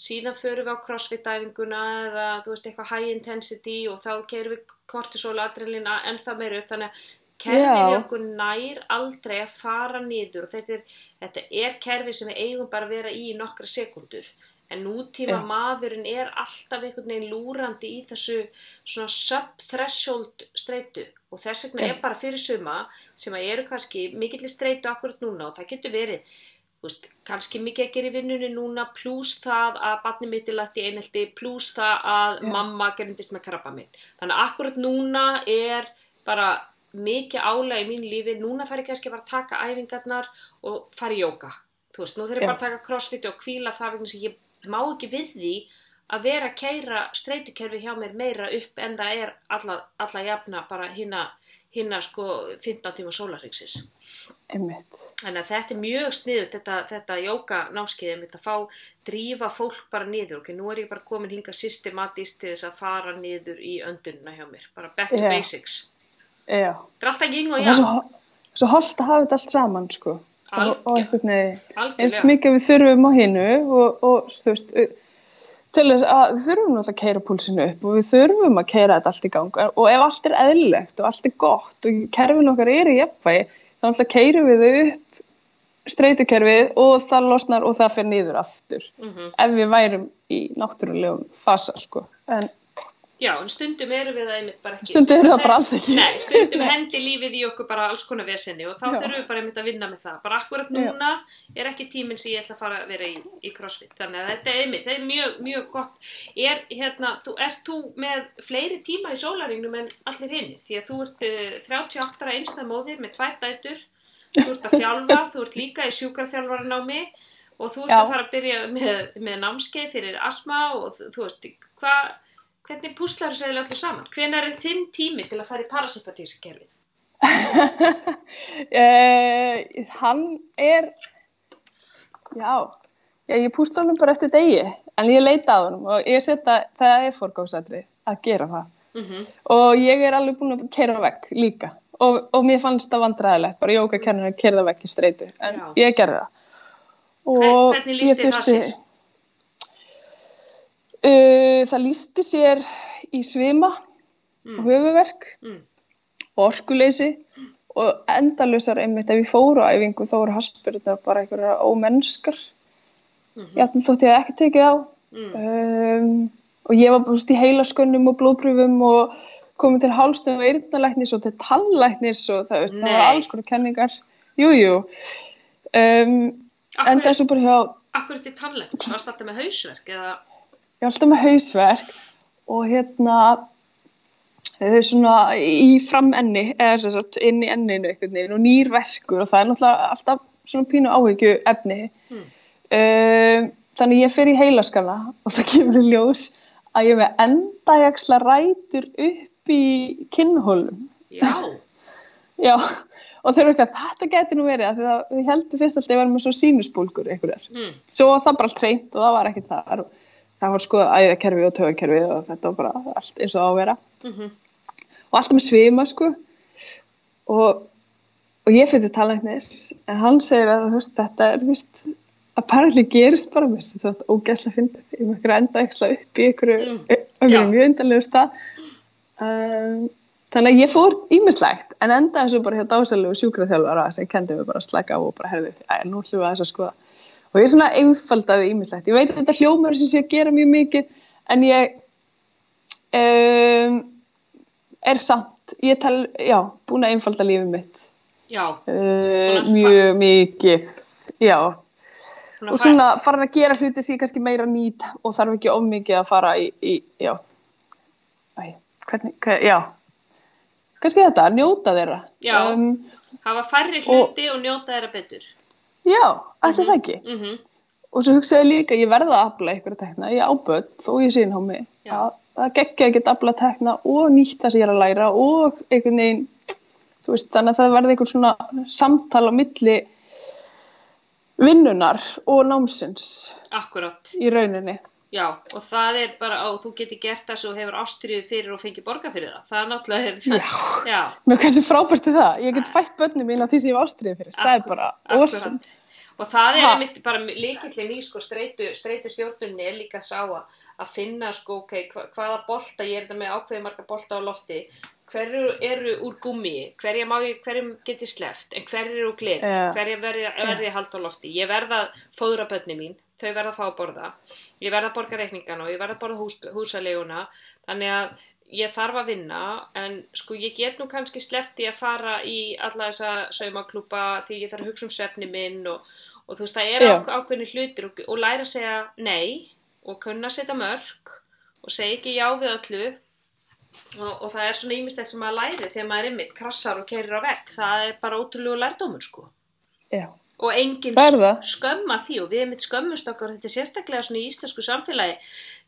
síðan förum við á crossfit-æfinguna eða þú veist, eitthvað high intensity og þá keirum við kortisol, adrenalín ennþá meira upp þannig að kerfið í Já. okkur nær aldrei að fara niður og þetta er, þetta er kerfi sem við eigum bara að vera í nokkra sekundur en nútíma Já. maðurinn er alltaf einhvern veginn lúrandi í þessu svona sub-threshold streitu og þess vegna Já. er bara fyrir suma sem að eru kannski mikill streitu akkurat núna og það getur verið veist, kannski mikið að gera í vinnunni núna pluss það að barni mitt er lagt í einhelti pluss það að Já. mamma gerindist með krabba minn þannig að akkurat núna er bara mikið álega í mínu lífi núna þarf ég kannski bara að taka æfingarnar og fara í jóka þú veist, nú þurfum ég bara að taka crossfit og kvíla það vegna sem ég má ekki við því að vera að keira streytukerfi hjá mér meira upp en það er alla, alla jafna bara hinna, hinna sko 15 tíma einmitt. Þannig að þetta er mjög sniðut, þetta, þetta jóka námskeiðum, þetta fá drífa fólk bara niður, ok, nú er ég bara komin hinga systematist til þess að fara niður í öndununa hjá mér, bara back to Já. basics. Já. Það er alltaf yin og Og það er svo, ho- svo holdt að hafa þetta allt saman, sko. Og, og Algjör- einhvern veginn, eins mikið við þurfum á hinu og, og þú veist, til þess að við þurfum náttúrulega að keira púlsinu upp og við þurfum að keira þetta allt í gang og ef allt er eðlilegt og allt er gott og kerfin okkar eru í jafnvægi þá náttúrulega keirum við þau upp streytukerfið og það losnar og það fer niður aftur Mhm. ef við værum í náttúrulegum fasa sko. en Já, en stundum erum við það einmitt bara ekki. Stundum eru það bara alls ekki. Nei, stundum hendi lífið í okkur bara alls konar vesenni og þá Já. þurfum við bara einmitt að vinna með það. Bara akkurat núna er ekki tíminn sem ég ætla að fara að vera í, í crossfit. Þannig að þetta er einmitt, þetta er mjög, mjög gott. Er, hérna, þú, ert þú með fleiri tíma í sólaringnum en allir hinn? Því að þú ert uh, 38 ára einstað móðir með tvær dætur, þú ert að þjálfa, þú ert líka í sjúkarþjálfaranámi og þú ert Já. að fara að byrja með, með námskeið fyrir asma og þú veist, hvað hvernig púslar þessu eiginlega öllu saman? Hvenær er þinn tími til að fara í parasympatíska kerfið? uh, hann er já, já ég púsla honum bara eftir degi en ég leita á honum og ég setja það er fórgóðsætri að gera það Mm og ég er alveg búin að keira vekk líka og, og mér fannst það vandræðilegt bara jókakennar að keira vekk í streitu en Já. ég gerði það og lýsti ég það sér? Uh, það lísti sér í svima Mm. og höfuverk Mm. og orkuleysi og endalusar einmitt ef ég fóru á æfingu þá voru haspurðunar bara einhverja ómennskar Mhm. játnum þótt ég hef ekki tekið á Mm. um, og ég var búst í heilaskönnum og blóðpröfum og komið til hálstum og eyrnalæknis og til tallæknis og það, veist, það var alls konar kenningar jújú um, Akkur, endaði svo bara hjá akkur til tannleiknis? Varst alltaf með hausverk eða? Ég var alltaf með hausverk og hérna þau svona í framenni eða sem sagt inn í enninu einhvern veginn og nýr verkur og það er náttúrulega alltaf svona pínu áhyggju efni Mm. um, þannig ég fer í heilaskana og það kemur í ljós að ég með endajaksla rætur upp í kinnhólum Já, já og þau eru ekki að þetta geti nú verið af því að við heldum fyrst alltaf að ég var með svo sínusbólgur einhverjar mm. svo það bara allt reynd og það var ekkert það það var sko æðakerfi og tögakerfi og þetta var bara allt eins og á að vera. Mm og alltaf með svima sko. Og, og ég fyrir talæknis en hann segir að veist, þetta er vist apparently gerist bara mist þetta er ógæslega fyndið. Ég ykkur enda eksla upp í ykkur, Mm. mjög undarlegu stað. Um, þannig að ég fór ímislegt en endaði svo bara hjá dásalegu sjúkraþjálfara sem kendi mig bara að slaka á og bara herði, nú ætlum við aðeins að skoða og ég er svona einfaldaði ímislegt ég veit að þetta hljómar sem sé að gera mjög mikið en ég um, er samt ég tel, já, búin að einfalda lífið mitt já. uh, mjög mikið já, Svona og svona farin að gera hluti sem ég kannski meira nýt og þarf ekki of mikið að fara í, í já Æ, hvernig, hver, já kannski þetta, njóta þeirra Já. um, Hafa færri hluti og, njóta þeirra betur. Já, allir það ekki Mm -hmm. og svo hugsaði líka, ég verða að afla ykkur að tekna, ég áböð þó ég sín á mig. Að það geggja að geta afla að tekna og nýtt það sem ég er að læra og einhvern veginn þú veist, þannig að það verði einhvern svona samtal á milli vinnunar og námsins. Akkurat. í rauninni Já, og það er bara, og þú getur gert það svo hefur ástriðu fyrir og fengið borga fyrir það. Það er náttúrulega hefur það. Já. með hversu frábært er það, ég get fætt börnum mín á því sem ég hef ástriðið fyrir, það er Akkur- bara awesome. Og það er einmitt bara líkillin í sko streitu, streitu stjórnunni er líka sá að, að finna sko, ok, hva, hvaða bolta, ég er þetta með ákveði marga bolta á lofti, hverju eru úr gummi, hverja má ég, hverjum geti sleft, en hverju eru úr glir, Já. hverja verði, verði hald á lofti. Ég verða að fóðra bönni mín, þau verða að fá að borða, ég verða að borga reikningana og ég verða að borða hús, húsaleguna, þannig að ég þarf að vinna en sko ég get nú kannski sleppt í að fara í alla þessa saumaklúpa því ég þarf að hugsa um svefni minn og, og þú veist það er Já. ák ákveðni hlutir og, og læra að segja nei og kunna setja mörg og segja ekki já við öllu. Og, og það er svona ímislegt sem maður læri þegar maður er ymmit krassar og keirir á vekk það er bara ótrúlegu lærdómur sko. Já, og engin Það er það. skömma því og við erum eitt skömmust okkar þetta er sérstaklega svona í íslensku samfélagi.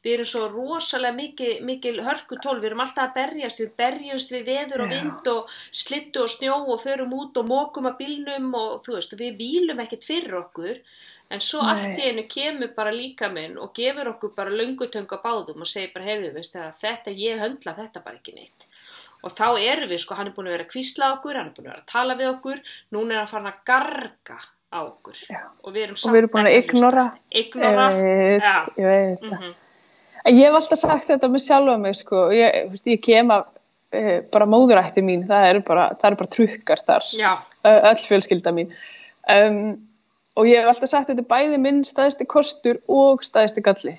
Við erum svo rosalega mikil, mikil hörkutól, við erum alltaf að berjast. Við berjast við veður og vind og slittu og snjó og förum út og mókum að bílnum og þú veist, við vílum ekkert fyrir okkur. En svo Nei. allt í einu kemur bara líka minn og gefur okkur bara löngutöng á báðum og segir bara, heyrðu, veist það, þetta, ég höndla þetta bara ekki neitt. Og þá erum við, sko, hann er búin að vera að kvísla okkur, hann er búin að vera að tala við okkur. Núna er hann að garga á okkur Já. og við erum og við erum búin að ignora ignora, ég veit, ég veit. Mhm, En ég hef alltaf sagt þetta með sjálfa mig sko, ég, veist, ég kem af e, bara móðurætti mín, það eru bara, eru bara trukkar þar, já, öll fjölskylda mín. Um, og ég hef alltaf sagt þetta er bæði minn staðisti kostur og staðisti galli.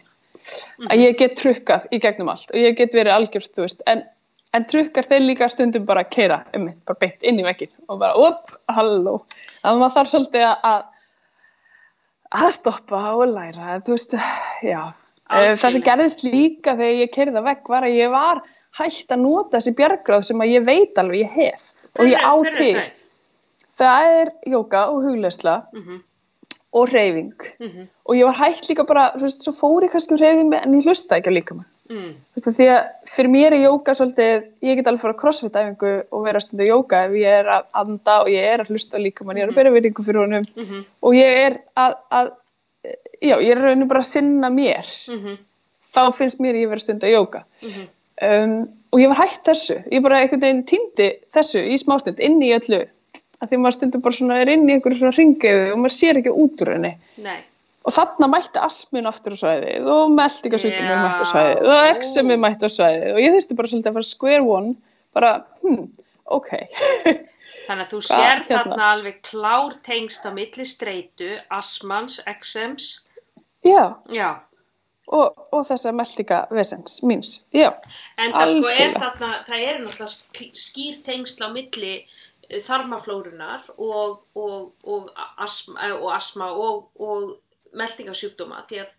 Að ég get trukkað í gegnum allt. Og ég get verið veist. En, en trukkar þeir líka stundum bara að keira um mig, bara beint inn í vekkin og bara, upp, halló. Þannig að maður þarf svolítið að að stoppa og læra þú veist, já. Algjörlega. það sem gerðist líka þegar ég keirði það vekk var að ég var hægt að nota þessi bjargráð sem að ég veit alveg ég hef og ég á til. það er jóka og hugleysla Mhm, og reyfing mhm, og ég var hægt líka bara, þú veist, svo fór ég kannski um reyfing en ég hlusta ekki á líka mann mm, veist, því að fyrir mér er jóka svolítið, ég get alveg fara að crossfit-æfingu og vera stundu jóka ef ég er að anda og ég er að hlusta líka mann, ég er að byrja veitingu fyrir honum. Mhm, og ég er að, að já, ég er raunin bara að sinna mér. Mhm, þá finnst mér ég vera stundu að jóka mhm. um, og ég var hægt þessu. Ég bara einhvern veginn týndi þessu í smástund inn í öllu. Að því maður stundur bara svona er inn í einhverju svona ringiðu og maður sér ekki út úr henni. Nei, og þarna mætti asmin aftur á svæðið og meldingasjúkdómur Já. mætti á svæðið og exemi mætti á svæðið og ég þurfti bara svolítið að fara square one bara, hmm, ok. Þannig að þú sér hérna? þarna alveg klár tengst á milli streitu, asmans, exems, já, já, og, og þessa meldingavesens míns, já, En það sko er þarna, það eru náttúrulega sk- skýr tengsl á milli eh, þarmaflórunar og, og, og, asma, eh, og asma og, og meldingasjúkdóma að,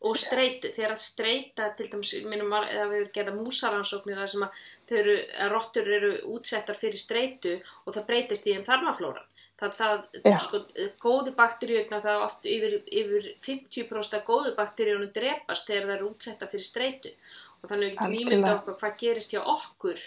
og streitu, þegar að streita til dæmis, minnum að það við gerða músaransóknir þar sem að eru, að rottur eru útsettar fyrir streitu og það breytist í þeim þarmaflóran. Það, það, Já. sko, góðu bakteríuna það oft yfir, yfir 50% af góðu bakteríunum drepast þegar það eru útsettar fyrir streitu og þannig við getum ímynda okkur hvað gerist hjá okkur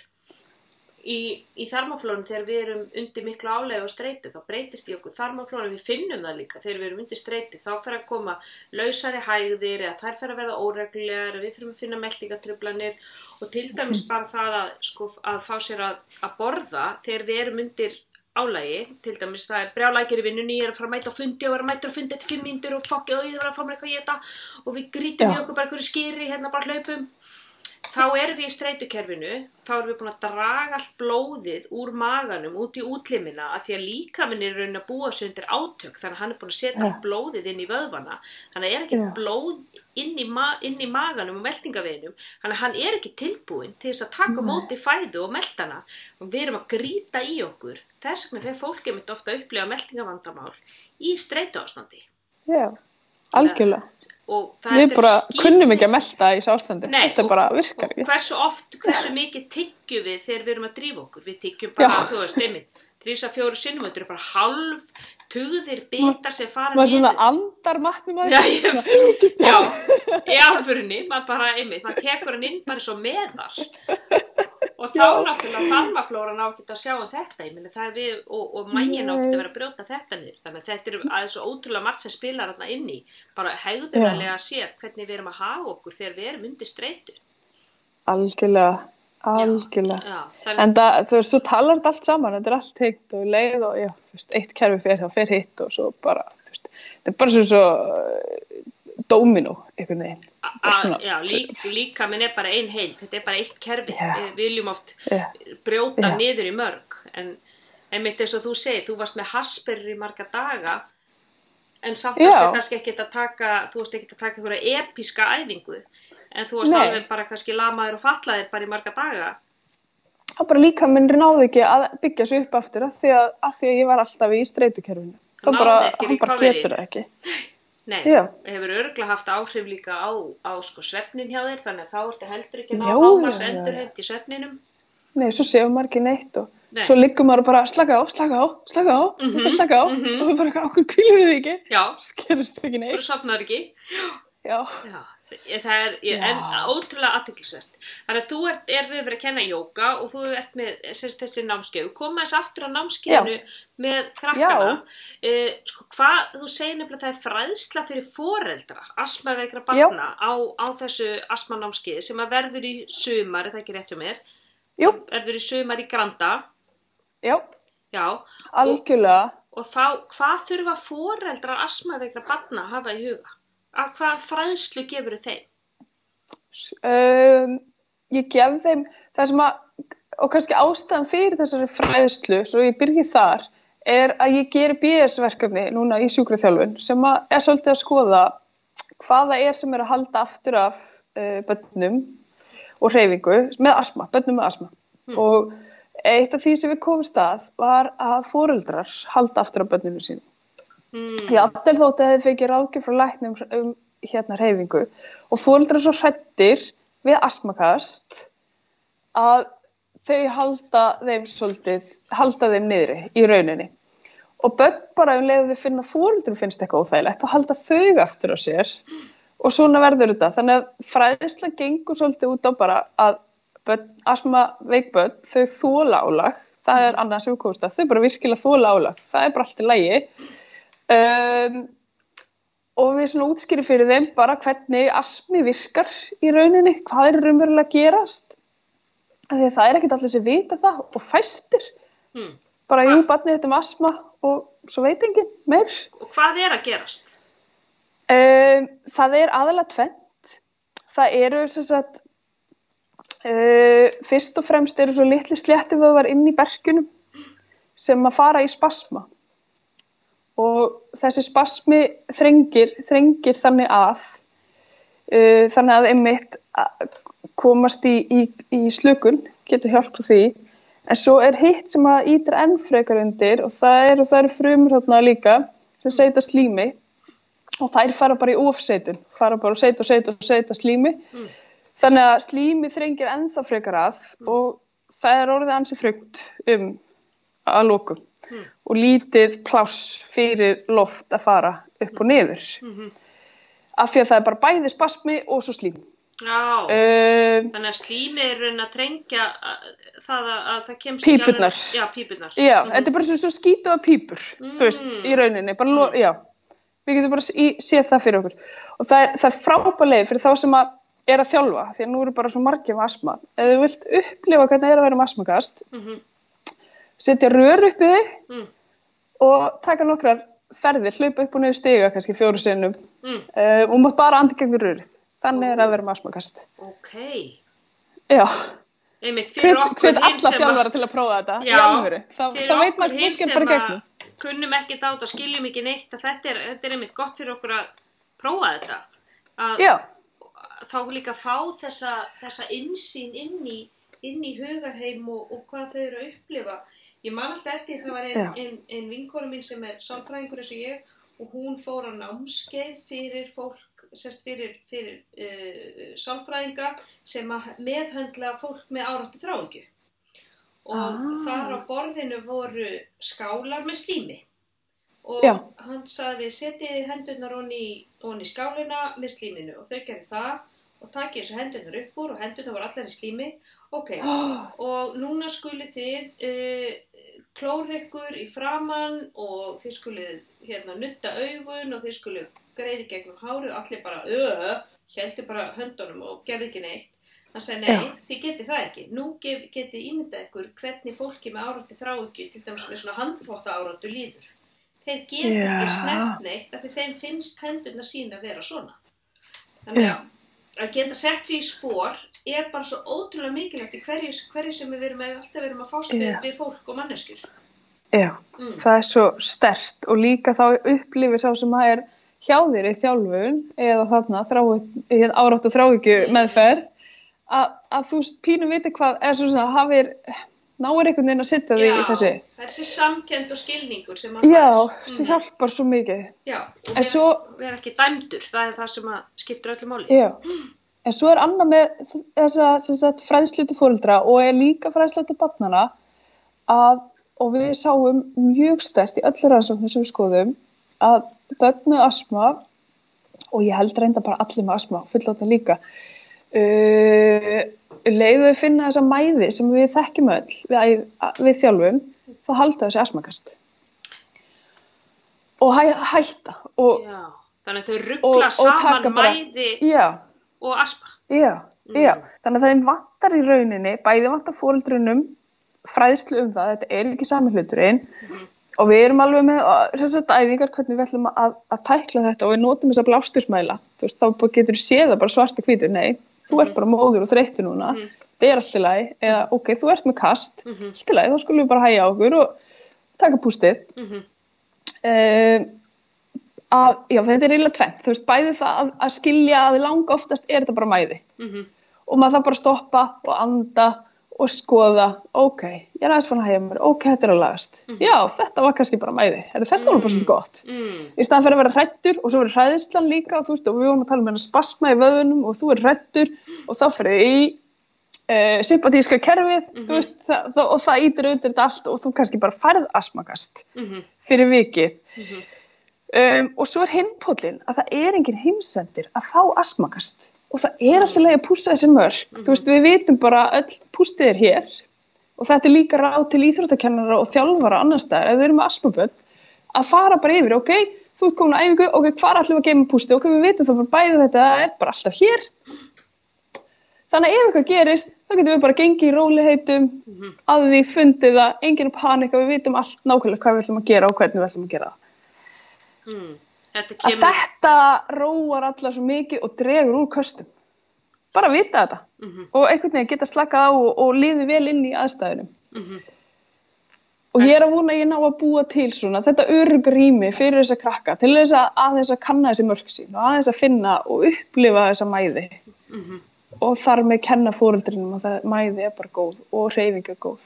í, í þarmaflónum þegar við erum undir miklu álega og streitu þá breytist í okkur þarmaflónum við finnum það líka. Þegar við erum undir streitu þá fer að koma lausari hægðir eða þær fer að verða óreglulegar við fyrir að finna meldingatrublanir og til dæmis bara það að, sko, að fá sér að, að borða þegar við erum undir álægi, til dæmis það er brjálækir í vinnunni, ég er að fara að mæta á fundi og vera að mæta á fundi eftir fimm mínútur og fokkið og ég er að fá mér eitthvað að geta og við grítum í okkur bara einhverju skýri hérna bara hlaupum þá erum við í streitukerfinu þá erum við búin að draga allt blóðið úr maganum út í útlimina af því að líkaminn er raunin að búa sig undir átök þannig að hann er búin að setja Já. allt blóðið inn í vöðvana þannig að er ekki Já. blóð inn í, ma inn í maganum og meltingaveginum þannig að hann er ekki tilbúin til þess að taka Nei. móti fæðu og meltana og við erum að grýta í okkur þess vegna þegar fólk er mitt ofta að upplifa meltingavandamál í streitu ástandi já, algjörlega og það við bara skýr- kunnum ekki að melta í þessu ástandi. Nei, þetta og- bara virkar og ekki hversu oft, hversu mikið tyggjum við þegar við erum að drífa okkur? Við tyggjum bara, Já. þú veist, einmitt þrýsa fjóru sinnum, þetta eru bara halv tugðir bitar sem fara maður svona andar matnum að Já, í álfurinni maður bara, einmitt, maður tekur hann inn bara svo meðal og þá náttúrulega þarmaflóran á ekki að sjá um þetta, ég minni það er við og, og mægin ekki Nei. að að brjóta þetta niður. Þannig að þetta eru aðeins svo ótrúlega margt sem spilar þarna inn í, bara hegðunarlega séð hvernig við erum að haga okkur þegar við erum undir streitu. Algjörlega, algjörlega Já, en það, þú veist, svo talar þetta allt saman þetta er allt heitt og leið og já, þú veist, eitt kerfi fer þá fer hitt og svo bara þú veist, þetta er bara svo, svo uh, dóminó, einhvern veginn að, svona- já, lík, líka minn er bara ein heild, þetta er bara eitt kerfi Já. við viljum oft Já. brjóta Já. niður í mörg en einmitt eins og þú segir, þú varst með hasperur í marga daga en samt varst þú kannski ekki að taka þú varst ekki að taka einhverja episka æfingu en þú varst Nei. alveg bara kannski lamaður og fatlaðir bara í marga daga það bara líka minn náði ekki að byggja sig upp aftur af því að, að, því að ég var alltaf í streitukerfinu þá bara, hann bara getur það ekki Nei, Já. hefur örgulega haft áhrif líka á, á sko svefnin hjá þér þannig að þá ertu heldur ekki að hámas endurheimt í svefninum nei, svo séum maður ekki neitt og Nei. svo liggum maður og bara slaka á, slaka á, slaka á, þú ert að slaka á mhm. og þú bara, okkur kvílum við þig ekki, Já, skerust ekki þú neitt. sopnar ekki. Já, Já, ég, það er ég, Já. ótrúlega aðtiklisvert. Þannig að þú ert, er við verið að kenna jóka og þú ert með sérst, þessi námskeið. Koma þess aftur á námskeiðinu með krakkana. Uh, sko, hvað, þú segir nefnilega að það er fræðsla fyrir foreldra, asmaveikra barna á, á þessu asmanámskeið sem að verður í sumar, er það ekki rétt hjá mér? jú, Verður í sumar í Granda, já, já. algjörlega. Og þá, hvað þurfa foreldrar asmaveikra barna að hafa í huga? Að hvað fræðslu gefur þeim? Um, ég gef þeim það sem að, og kannski ástæðan fyrir þessari fræðslu, svo ég byrgi þar, er að ég geri BS-verkefni núna í sjúkraþjálfun sem að er svolítið að skoða hvaða er sem er að halda aftur af uh, bönnum og hreyfingu með asma, bönnum með asma. Mm. Og eitt af því sem við komum stað var að fóreldrar halda aftur af bönnum sín. Mm. Ég allir þótt að þið fekir ráðgjöf frá læknum um hérna reyfingu og fóreldrar svo hrættir við astmakast að þau halda þeim svolítið, halda þeim niðri í rauninni. Og börn bara um leiðu þau finna fóreldrum finnst eitthvað óþægilegt að halda þau aftur á sér. Og svona verður þetta. Þannig að fræðisla gengur svolítið út á bara að börn, astma veik börn, þau þóla álag, það er annað sem við komumst að, þau bara virkilega þóla álag, það er bara allt í lægi um, og við svona útskýri fyrir þeim bara hvernig asmi virkar í rauninni, hvað er raunverulega að gerast. Því að það er ekkert allir sem vita það og fæstir. Mm. bara jú, barnið þetta með asma og svo veit enginn meir. Og hvað er að gerast? um, það er aðalega tvent það eru sem sagt uh, fyrst og fremst eru svo litli sléttivöðvar inn í bergjunum sem að fara í spasma og þessi spasmi þrengir, þrengir þannig að uh, þannig að einmitt að komast í, í, í slökun getur hjálpa því. En svo er hitt sem að ítir enn frekar undir og það eru, eru frumur þarna líka sem seita slími. Og þær fara bara í ofseitun fara bara og seita og seita og seita slími. Mm. þannig að slími þrengir ennþá frekar að og það er orðið ansi þröngt um að lókum Mm. og lítið pláss fyrir loft að fara upp og niður Mm af því að það er bara bæði spasmi og svo slím Já, um, þannig að slími er raun að trengja að- það að, að það kemst Pípurnar. alveg- Já, pípurnar. já, Mhm. þetta er bara svo, svo skítu að pípur þú veist, Mm. í rauninni bara, lo, já, við getum bara í, séð það fyrir okkur og það er, það er frábæleið fyrir þá sem að er að þjálfa því að nú eru bara svo margir með asma ef þú vilt upplifa hvernig það er að vera með asmakast Mhm. Setja rör upp í þig Mm. og taka nokkrar ferðir, hlaupa upp og niður stiga kannski fjóru sinnum Mm. uh, og maður bara andi gegnum rörið þannig er að vera með asmakast Ok, já, hin alla sem að- þjálfara til að prófa þetta Já, þá, fyrir þá veit maður sem bara að gegnum kunnum ekki dát og skiljum ekki neitt að þetta er, þetta er einmitt gott fyrir okkur að prófa þetta. Að, já, þá líka fá þessa, þessa insýn inn í, inn í hugarheim og, og hvað þau eru að upplifa. Ég man alltaf eftir það var Já. ein, ein, vinkona mín sem er sálfræðingur eins og ég og hún fór á námskeið fyrir fólk, sérst fyrir, fyrir uh, sálfræðinga sem að meðhöndla fólk með áráttu þráingju. Og Ah. þar á borðinu voru skálar með slími og Já. hann saði setið hendurnar onni, onni skálina með slíminu og þau gerði það og takið þessu hendurnar upp úr og hendurnar voru allar í slími ok, og núna skulið þið uh, klóra ykkur í framann og þið skulið hérna nutta augun og þið skulið greiði gegnum hárið og allir bara öö, heldur bara höndunum og gerði ekki neitt. Hann sagði nei, Já. þið getið það ekki. Nú getið ímyndað ykkur hvernig fólki með áráttu þráhyggju til dæmis með svona handþvótta áráttu líður. Þeir geta Já. ekki snert neitt af því þeim finnst hendurna sín að vera svona. Þannig að að geta sett sér í spór er bara svo ótrúlega mikilvægt í hverju, hverju sem við verum að, alltaf verum að fást við, við fólk og manneskjur já, mm. það er svo stert og líka þá upplifir sá sem að er hjá þér í þjálfun eða þarna áráttu þráhyggju meðferð að, að þú pínum viti hvað er svo svona hafir náir einhvern veginn að setja þig í þessi er þessi samkend og skilningur sem að já, sem Mhm. hjálpar svo mikið Já, og vera, svo- ekki dæmdur, það er það sem að skiptir öllu máli. já, en svo er annað með þessa sem sagt, fræðslu til fóreldra og er líka fræðslu til barnana að, og við sáum mjög stert í öllu rannsóknir sem við skoðum að börn með asma og ég held reynda bara allir með asma, fullóta líka uh, leiðu við finna þessa mæði sem við þekkjum öll við, við þjálfum, þá halda þessi asmakast og hæ, hætta og, Já, þannig að þau ruggla og, og saman bara mæði já, og aspa. já, Mm. þannig að það vantar í rauninni bæði vantar fóreldrunum fræðslu um það, þetta er ekki sami hluturinn Mhm. og við erum alveg með sagt æfingar hvernig við ætlum að, að tækla þetta og við notum þess að blástusmæla þú veist, þá getur þú séð það bara svart í hvítu nei, þú ert bara móður og þreyttu núna Mhm. þetta er alltaf læg, eða ok, þú ert með kast Mhm. alltaf læg, þá skulum við bara hæja á okkur og taka pústið Mhm. um, að, já, þetta er eiginlega tvennt, þú veist, bæði það að, að skilja að langa oftast er þetta bara mæði Mhm. og maður þarf bara stoppa og anda og skoða, ok, ég er aðeins fann að hægja mér, ok, þetta er að lagast. Já, þetta var kannski bara mæði, þetta var bara svolítið gott. Mm. í staðan fyrir að vera hrættur og svo verður hræðislan líka og þú veist, og við vorum að tala um hennar spasma í vöðunum og þú er hrættur og þá fyrir í uh, sympatíska kerfið þú veist, það, það, og það ítir auðvitað allt og þú kannski bara færð asmakast Mhm. fyrir vikið. Mhm. um, og svo er hinpóllin að það er engin heimsendir að fá asmakast og það er alltaf leið að pústa þessi mörg þú veist, við vitum bara öll pústið er hér. Og þetta er líka ráð til íþróttakennara og þjálfara annar staðar, ef við erum með asmaböld að fara bara yfir, ok, þú ert komin að æfingu, ok, hvað ætlum við að geima pústið, ok, við vitum þá bara bæði þetta er bara alltaf hér. Þannig að ef eitthvað gerist, þá getum við bara gengið í róliheitum Mhm. að því fundið það, enginn panika, við vitum allt nákvæmlega hvað við ætlum að gera og hvernig við ætlum að gera Mm. Þetta að kemur... þetta róar alla svo mikið og dregur úr köstum bara að vita þetta Mhm. og einhvern veginn geta slakað á og, og liði vel inn í aðstæðunum Mhm. og ég er að vona að ég ná að búa til svona þetta örug rými fyrir þessa krakka til þess að aðeins að kanna þessi mörg sín og aðeins að finna og upplifa þessa mæði Mhm. og þar með kenna fóreldrinum að það mæði er bara góð og reyfing er góð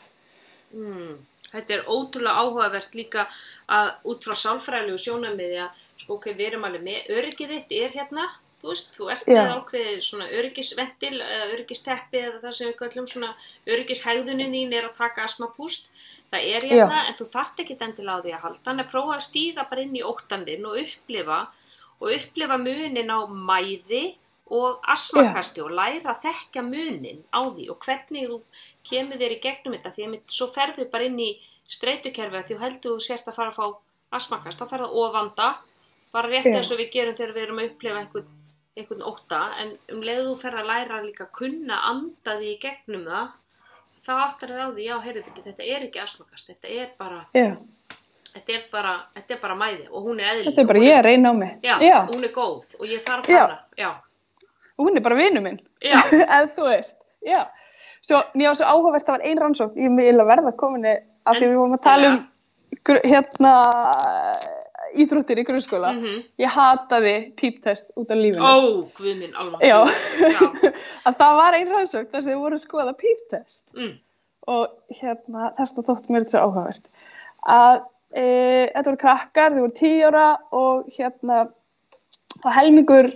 Mm. Þetta er ótrúlega áhugavert líka að út frá sálfræðilegu sjónamiði að ok, við erum alveg með öryggið þitt er hérna, þú veist, þú ert Já. með ákveðið svona öryggisventil eða öryggisteppi eða það sem við kallum svona öryggishægðunin þín er að taka asmapúst, það er hérna en þú þarft ekki endilega á því að halda. En að prófa að stíga bara inn í óttandinn og upplifa og upplifa munin á mæði og asmakasti og læra að þekkja munin á því og hvernig þú kemur þér í gegnum þetta. Því að mitt, svo ferðu bara inn í streytukerfi því þú heldur þú sért að fara að fá asmakast, þá ferðu ofanda bara rétt eins og við gerum þegar við erum að upplifa einhvern, einhvern ótta en um leiðu þú ferð að læra líka að kunna anda því í gegnum það þá áttar þið á því, já, heyrðu þetta er ekki asmakast, þetta er bara þetta er bara, þetta er bara mæði og hún er eðli þetta er bara ég að reyna á mig. Já, Já, hún er góð og ég þarf hana já, hún er bara vinnu minn. Ef þú veist. Svo, mér var svo áhugavert, það var ein rannsókn. Ég vil að verða kominni af því við vorum að tala um hérna íþróttir í grunnskóla. Mhm. ég hataði píptest út af lífinu. Ó, guð minn, alveg að það var ein rannsókn þar sem þið voru að skoða píptest mm, og hérna þess að þótt mér þetta svo áhugavert. Að e, þetta voru krakkar, þið voru tíu ára og hérna og helmingur,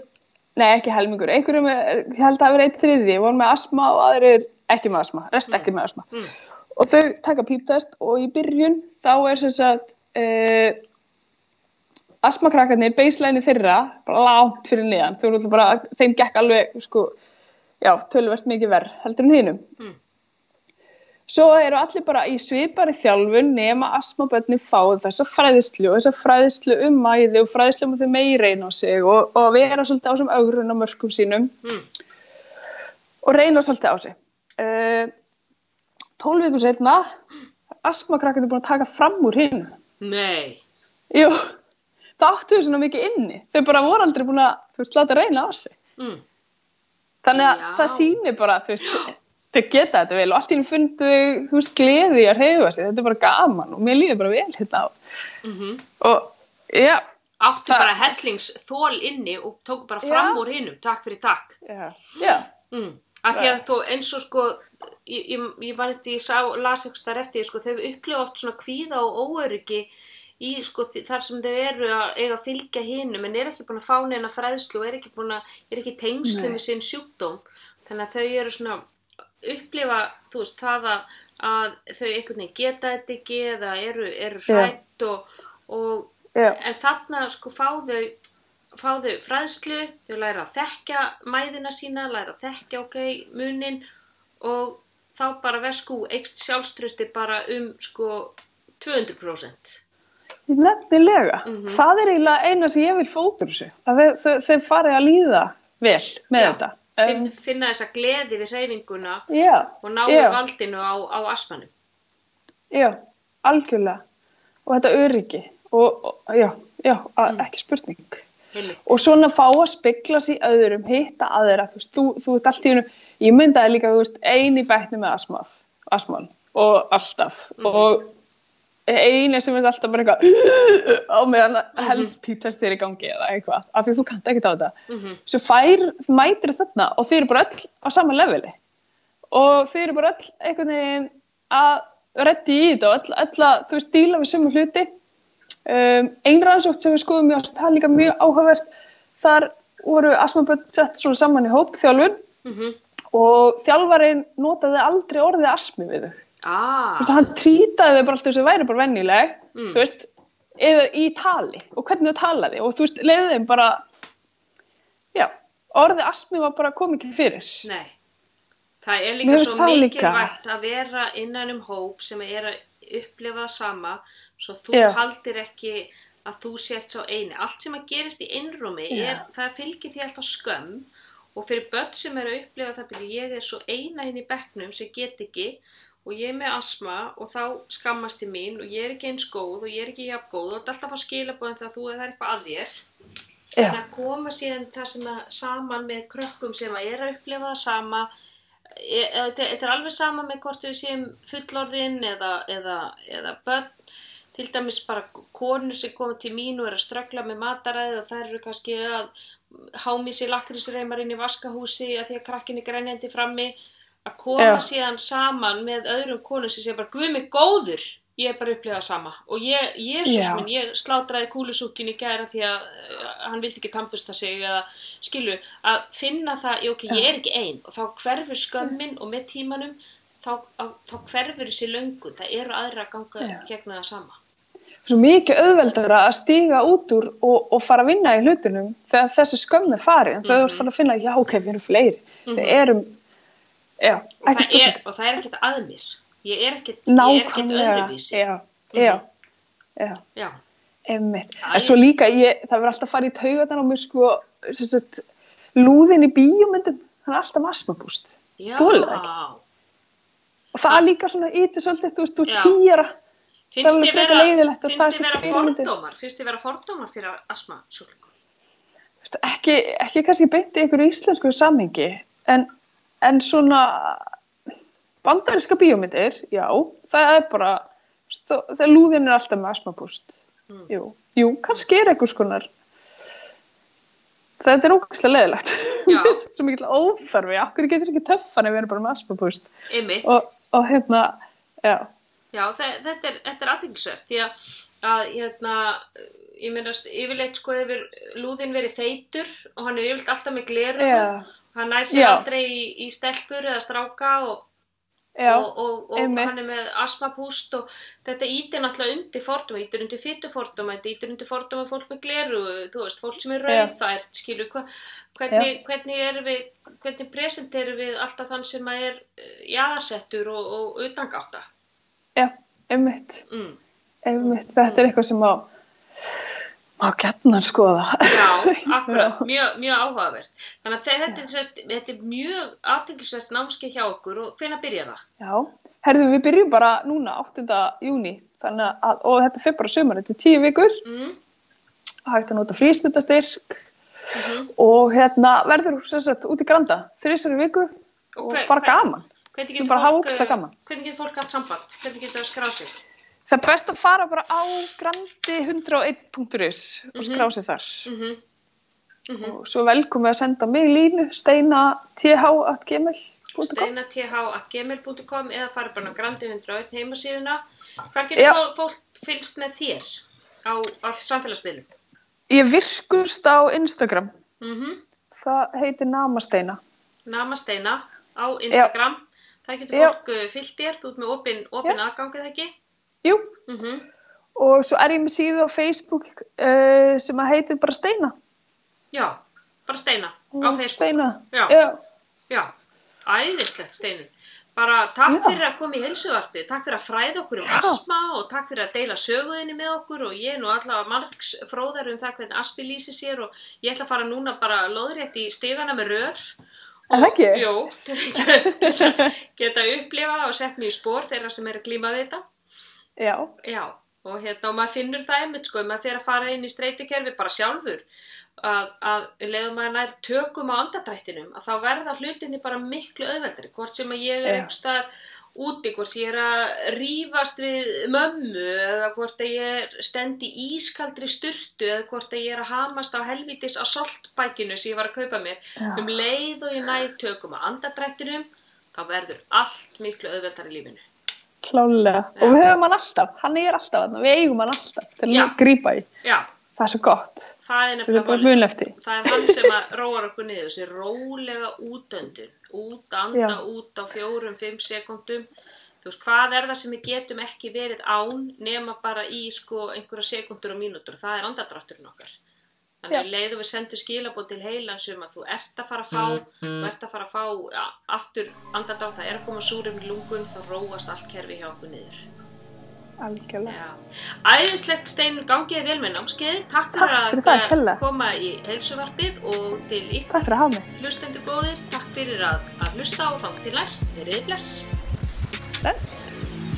nei ekki helmingur einhverjum, er- ég held að það verið eitt þriði voru með asma og aðrir ekki með asma rest ekki með asma mm, og þau taka píptest og í byrjun þá er sem sagt uh, asmakrakkarnir baseline þeirra bara langt fyrir niðan þau eru bara, þeim gekk alveg sko, já, tölvert mikið verð heldur en hinum. Mm, svo eru allir bara í svipari þjálfun nema asmabönni fá þessa fræðislu og þessa fræðislu um mæði og fræðislu um að þau megi reyna á sig og, og vera svolítið á þessum augrun á mörkum sínum. Mm, og reyna svolítið á sig. Uh, 12 vikur setna asmakrakkarnir búin að taka fram úr hinn nei. Jú, það áttu þau svona mikið inni. Þau bara voru aldrei búin að þú veist, láta reyna á sig. Mm, þannig að Já. það sýnir bara þú veist, þau geta þetta vel og allt í henni fundu þú veist, gleði að reyfa sig. Þetta er bara gaman og mér líður bara vel hérna á. Mm og já, áttu bara hellingsþól inni og tók bara fram Já. úr hinnum, takk fyrir takk. Já, mm. að því að þú eins og sko ég, ég, ég var eitthvað, ég sá, las eitthvað þar eftir sko, þau upplifa oft svona kvíða og óöryggi í sko þar sem þau eru að eiga að fylgja hinum en er ekki búin að fá neina fræðslu og er ekki að, er ekki tengslu Nei. með sinn sjúkdóm þannig að þau eru svona upplifa, þú veist, það að, að þau einhvern veginn geta þetta ekki eða eru, eru Já. hrætt og, og Já, en þarna sko fá þau fá þau fræðslu, þau læra að þekkja mæðina sína, læra að þekkja ok, munin og þá bara vesku eikst sjálfströsti bara um sko 200% nefnilega. Mhm. Það er eiginlega eina sem ég vil fótur þessu. Að þau, þau, þau fari að líða vel með Já. þetta. Finn, finna þessa gleði við hreyfinguna já, og ná Já. valdinu á, á asmanum já, algjörlega. Og þetta öryggi. Og, og já, já, Mm. ekki spurning. Heimitt. og svona fá að spegla sér öðrum, hitta aðra, þú þú, þú ert allt í hennu, ég myndaði líka, þú veist, eini bækni með asmað, asmál og alltaf Mhm. og eini sem er alltaf bara eitthvað á meðan Mhm. mm helst píptest er í gangi eða eitthvað, af því þú kannt ekkert á þetta Mhm. svo fær, mætir þarna og þeir eru bara öll á sama leveli og þeir eru bara öll einhvern veginn að reddi í þetta og öll, öll að, þú veist, díla við sömu hluti um, einn rannsótt sem við skoðum mjög, það er líka mjög áhugavert þar voru asmaböld sett svona saman í hóp þjálfun Mhm. og þjálfarinn notaði aldrei orðið asmi við þau Ah, þú veist, hann trýtaði þau bara alltaf þess að væri bara vennileg Mm. þú veist, eða í tali og hvernig þau talaði og þú veist, leiði þeim bara já, orðið asmi var bara kom ekki fyrir nei. Það er líka svo það mikilvægt að vera innan um hóp sem er að upplifa það sama svo þú Já. haldir ekki að þú sért svo eini. Allt sem að gerist í Já. er, það fylgir því alltaf skömm og fyrir börn sem eru að upplifa það byrju, ég er svo eina hinn í bekknum sem get ekki og ég er með asma og þá skammast ég mín og ég er ekki eins góð og ég er ekki jafn góð. Og þetta er alltaf að fá skilabóðin þegar þú er eitthvað að þér. Já, en að koma síðan það sem að saman með krökkum sem að er að upplifa það sama e- e- þetta er alveg sama með hvort við séum fullorðin eða, eða, eða börn. Til dæmis bara konur sem koma til mín og er að ströggla með mataræði og þær eru kannski að hámi sér lakrísreimar inn í vaskahúsi að því að krakkin er grænjandi frammi að koma Já. síðan saman með öðrum konum sem sé bara guð mig góður ég er bara að upplifa það sama. Og ég, Jésús minn, ég slátraði kúlusúkin í gæra því að hann vildi ekki tampusta sig eða skilu, að finna það, ok, ég er ekki ein. Og þá hverfur skömmin og með tímanum þá, að, þá hverfur þessi löngun, það eru aðra að ganga Já. gegna það sama. Svo mikið auðveldara að stíga út úr og, og fara að vinna í hlutunum þegar þessi skömm er farið en þau eru fara að finna, já ok, við erum fleiri. Við erum, já, og það, er, og það er ekkert að mér. Ég er ekkert, er ekkert öðruvísi. já, já, já. Já, Einmitt. En svo líka, ég, það verður alltaf að fara í taugarnar á mér sko, sagt, lúðin í bíómyndum, hann er alltaf asmabúst. það ekki. Og það er líka svona ytið svolítið, þú veist, þú er finnst þið vera, vera fordómar? Finnst þið vera fordómar fyrir asma Ekki, ekki kannski beint í einhverju íslensku samhengi, en, en svona bandariska bíómyndir, já, það er bara, þó- þegar lúðin er alltaf með asmabúst. Mm. Jú, jú, kannski er einhvers konar, þetta er ógæslega leiðilegt. Já. Mér finnst þetta svo mikil óþarfi, okkur getur ekki töffan ef við erum bara með einmitt Og, og hérna, já, Já, þe- þetta er, er aðeinsvert því að, að hérna, ég meina yfirleitt sko hefur lúðin verið feitur og hann er yfirleitt alltaf með gleru já, hann nær sér aldrei í, í stelpur eða stráka og, já, og, og, og hann er með astmapúst og þetta ítir náttúrulega undir fordóma, ítir undir fytufordóma, þetta ítir undir fordóma fólk með gleru, þú veist, fólk sem er Já. rauðfært, skilur, hva, hvernig, hvernig erum við, hvernig presenterum við alltaf þann sem að er uh, jaðarsettur og, og utangáta. já, einmitt, Mm. einmitt, þetta er eitthvað sem má, má gætnar skoða. Já, akkurat, mjög, mjög áhugavert. Þannig að þe- þetta er, sérst, þetta er mjög aðteglisvert námskeið hjá okkur og hvenær byrjar það? Já, herðu við byrjum bara núna 8. júni að, og þetta fyrir bara sömur, þetta er tíu vikur, Mm, hægt að nota frístundastyrk mhm. og hérna verður sagt út í granda þrísari viku og, hve- bara hve- gaman. Hvernig Sem bara hafa fólk, ógeðslega eh, gaman. hvernig getur fólk haft samband? Hvernig getur það skráð sig? Það er best að fara bara á grandi101.is og skrá sig þar. Mm -hmm. Og svo velkomi að senda mig línu steina.th.gmail.com steinath.gmail.com eða fara bara á grandi 101 heimasíðuna. Hvar Já. getur fó- fólk fylgst með þér? á, á samfélagsmiðlum? Ég virkust á Instagram. Mm Það heitir Namasteina. Namasteina á Instagram. Það getur Já. fólk uh, fyllt þér, þú ert með opin, opin aðgangið ekki? Jú, Mm og svo er ég með síðu á Facebook uh, sem að heitir bara Steina. Já, bara Steina á Facebook. Steina. Já. Já. Já, æðislegt Steinun. Bara takk Já. fyrir að koma í heilsuvarpið, takk fyrir að fræða okkur um asma og takk fyrir að deila söguðinni með okkur og ég er nú allavega margs fróðar um það hvernig aspi lýsi sér og ég ætla að fara núna bara lóðrétt í stigana með rör. Það ekki? Jú, geta, geta upplifað og sett mér í spór þeirra sem er að glíma við þetta. Já. Já, og hérna, og maður finnur það einmitt, sko, maður fer að fara inn í streytikerfi bara sjálfur, að, að leiðum maður nær tökum á andadrættinum, að þá verða hlutinni bara miklu auðveldari, hvort sem að ég er Já. einhvers staðar úti, hvort ég er að rífast við mömmu, eða hvort að ég stend í ískaldri sturtu, eða hvort að ég er að hamast á helvítis á soltbækinu sem ég var að kaupa mér, Já. um leið og ég næ tökum á andadrættinum, þá verður allt miklu auðveldari í lífinu. Klálega. Og við höfum hann alltaf. Hann er alltaf hann. Við eigum hann alltaf til að grípa í. Já, Það er svo gott. það er það er hann sem róar okkur niður þessi rólega útöndun út, anda Já. út á fjórum, fimm sekundum þú veist, hvað er það sem við getum ekki verið án nema bara í sko einhverja sekundur og mínútur, það er andadrátturinn okkar þannig að leiðum við sendum skilabót til heilans um að þú ert að fara að fá þú ert að fara að fá ja, aftur andadrátt, það er að koma súrum í lungun þá róast allt kerfi hjá okkur niður Algjörlega. Æðislegt Steinur gangiði vel með námskeiði. Takk Takk fyrir það, að kærlega. koma í heilsuvarpið og til ykkur að hlustendur góðir. Takk fyrir að, að hlusta og þá til næst. Verið bless. Bless.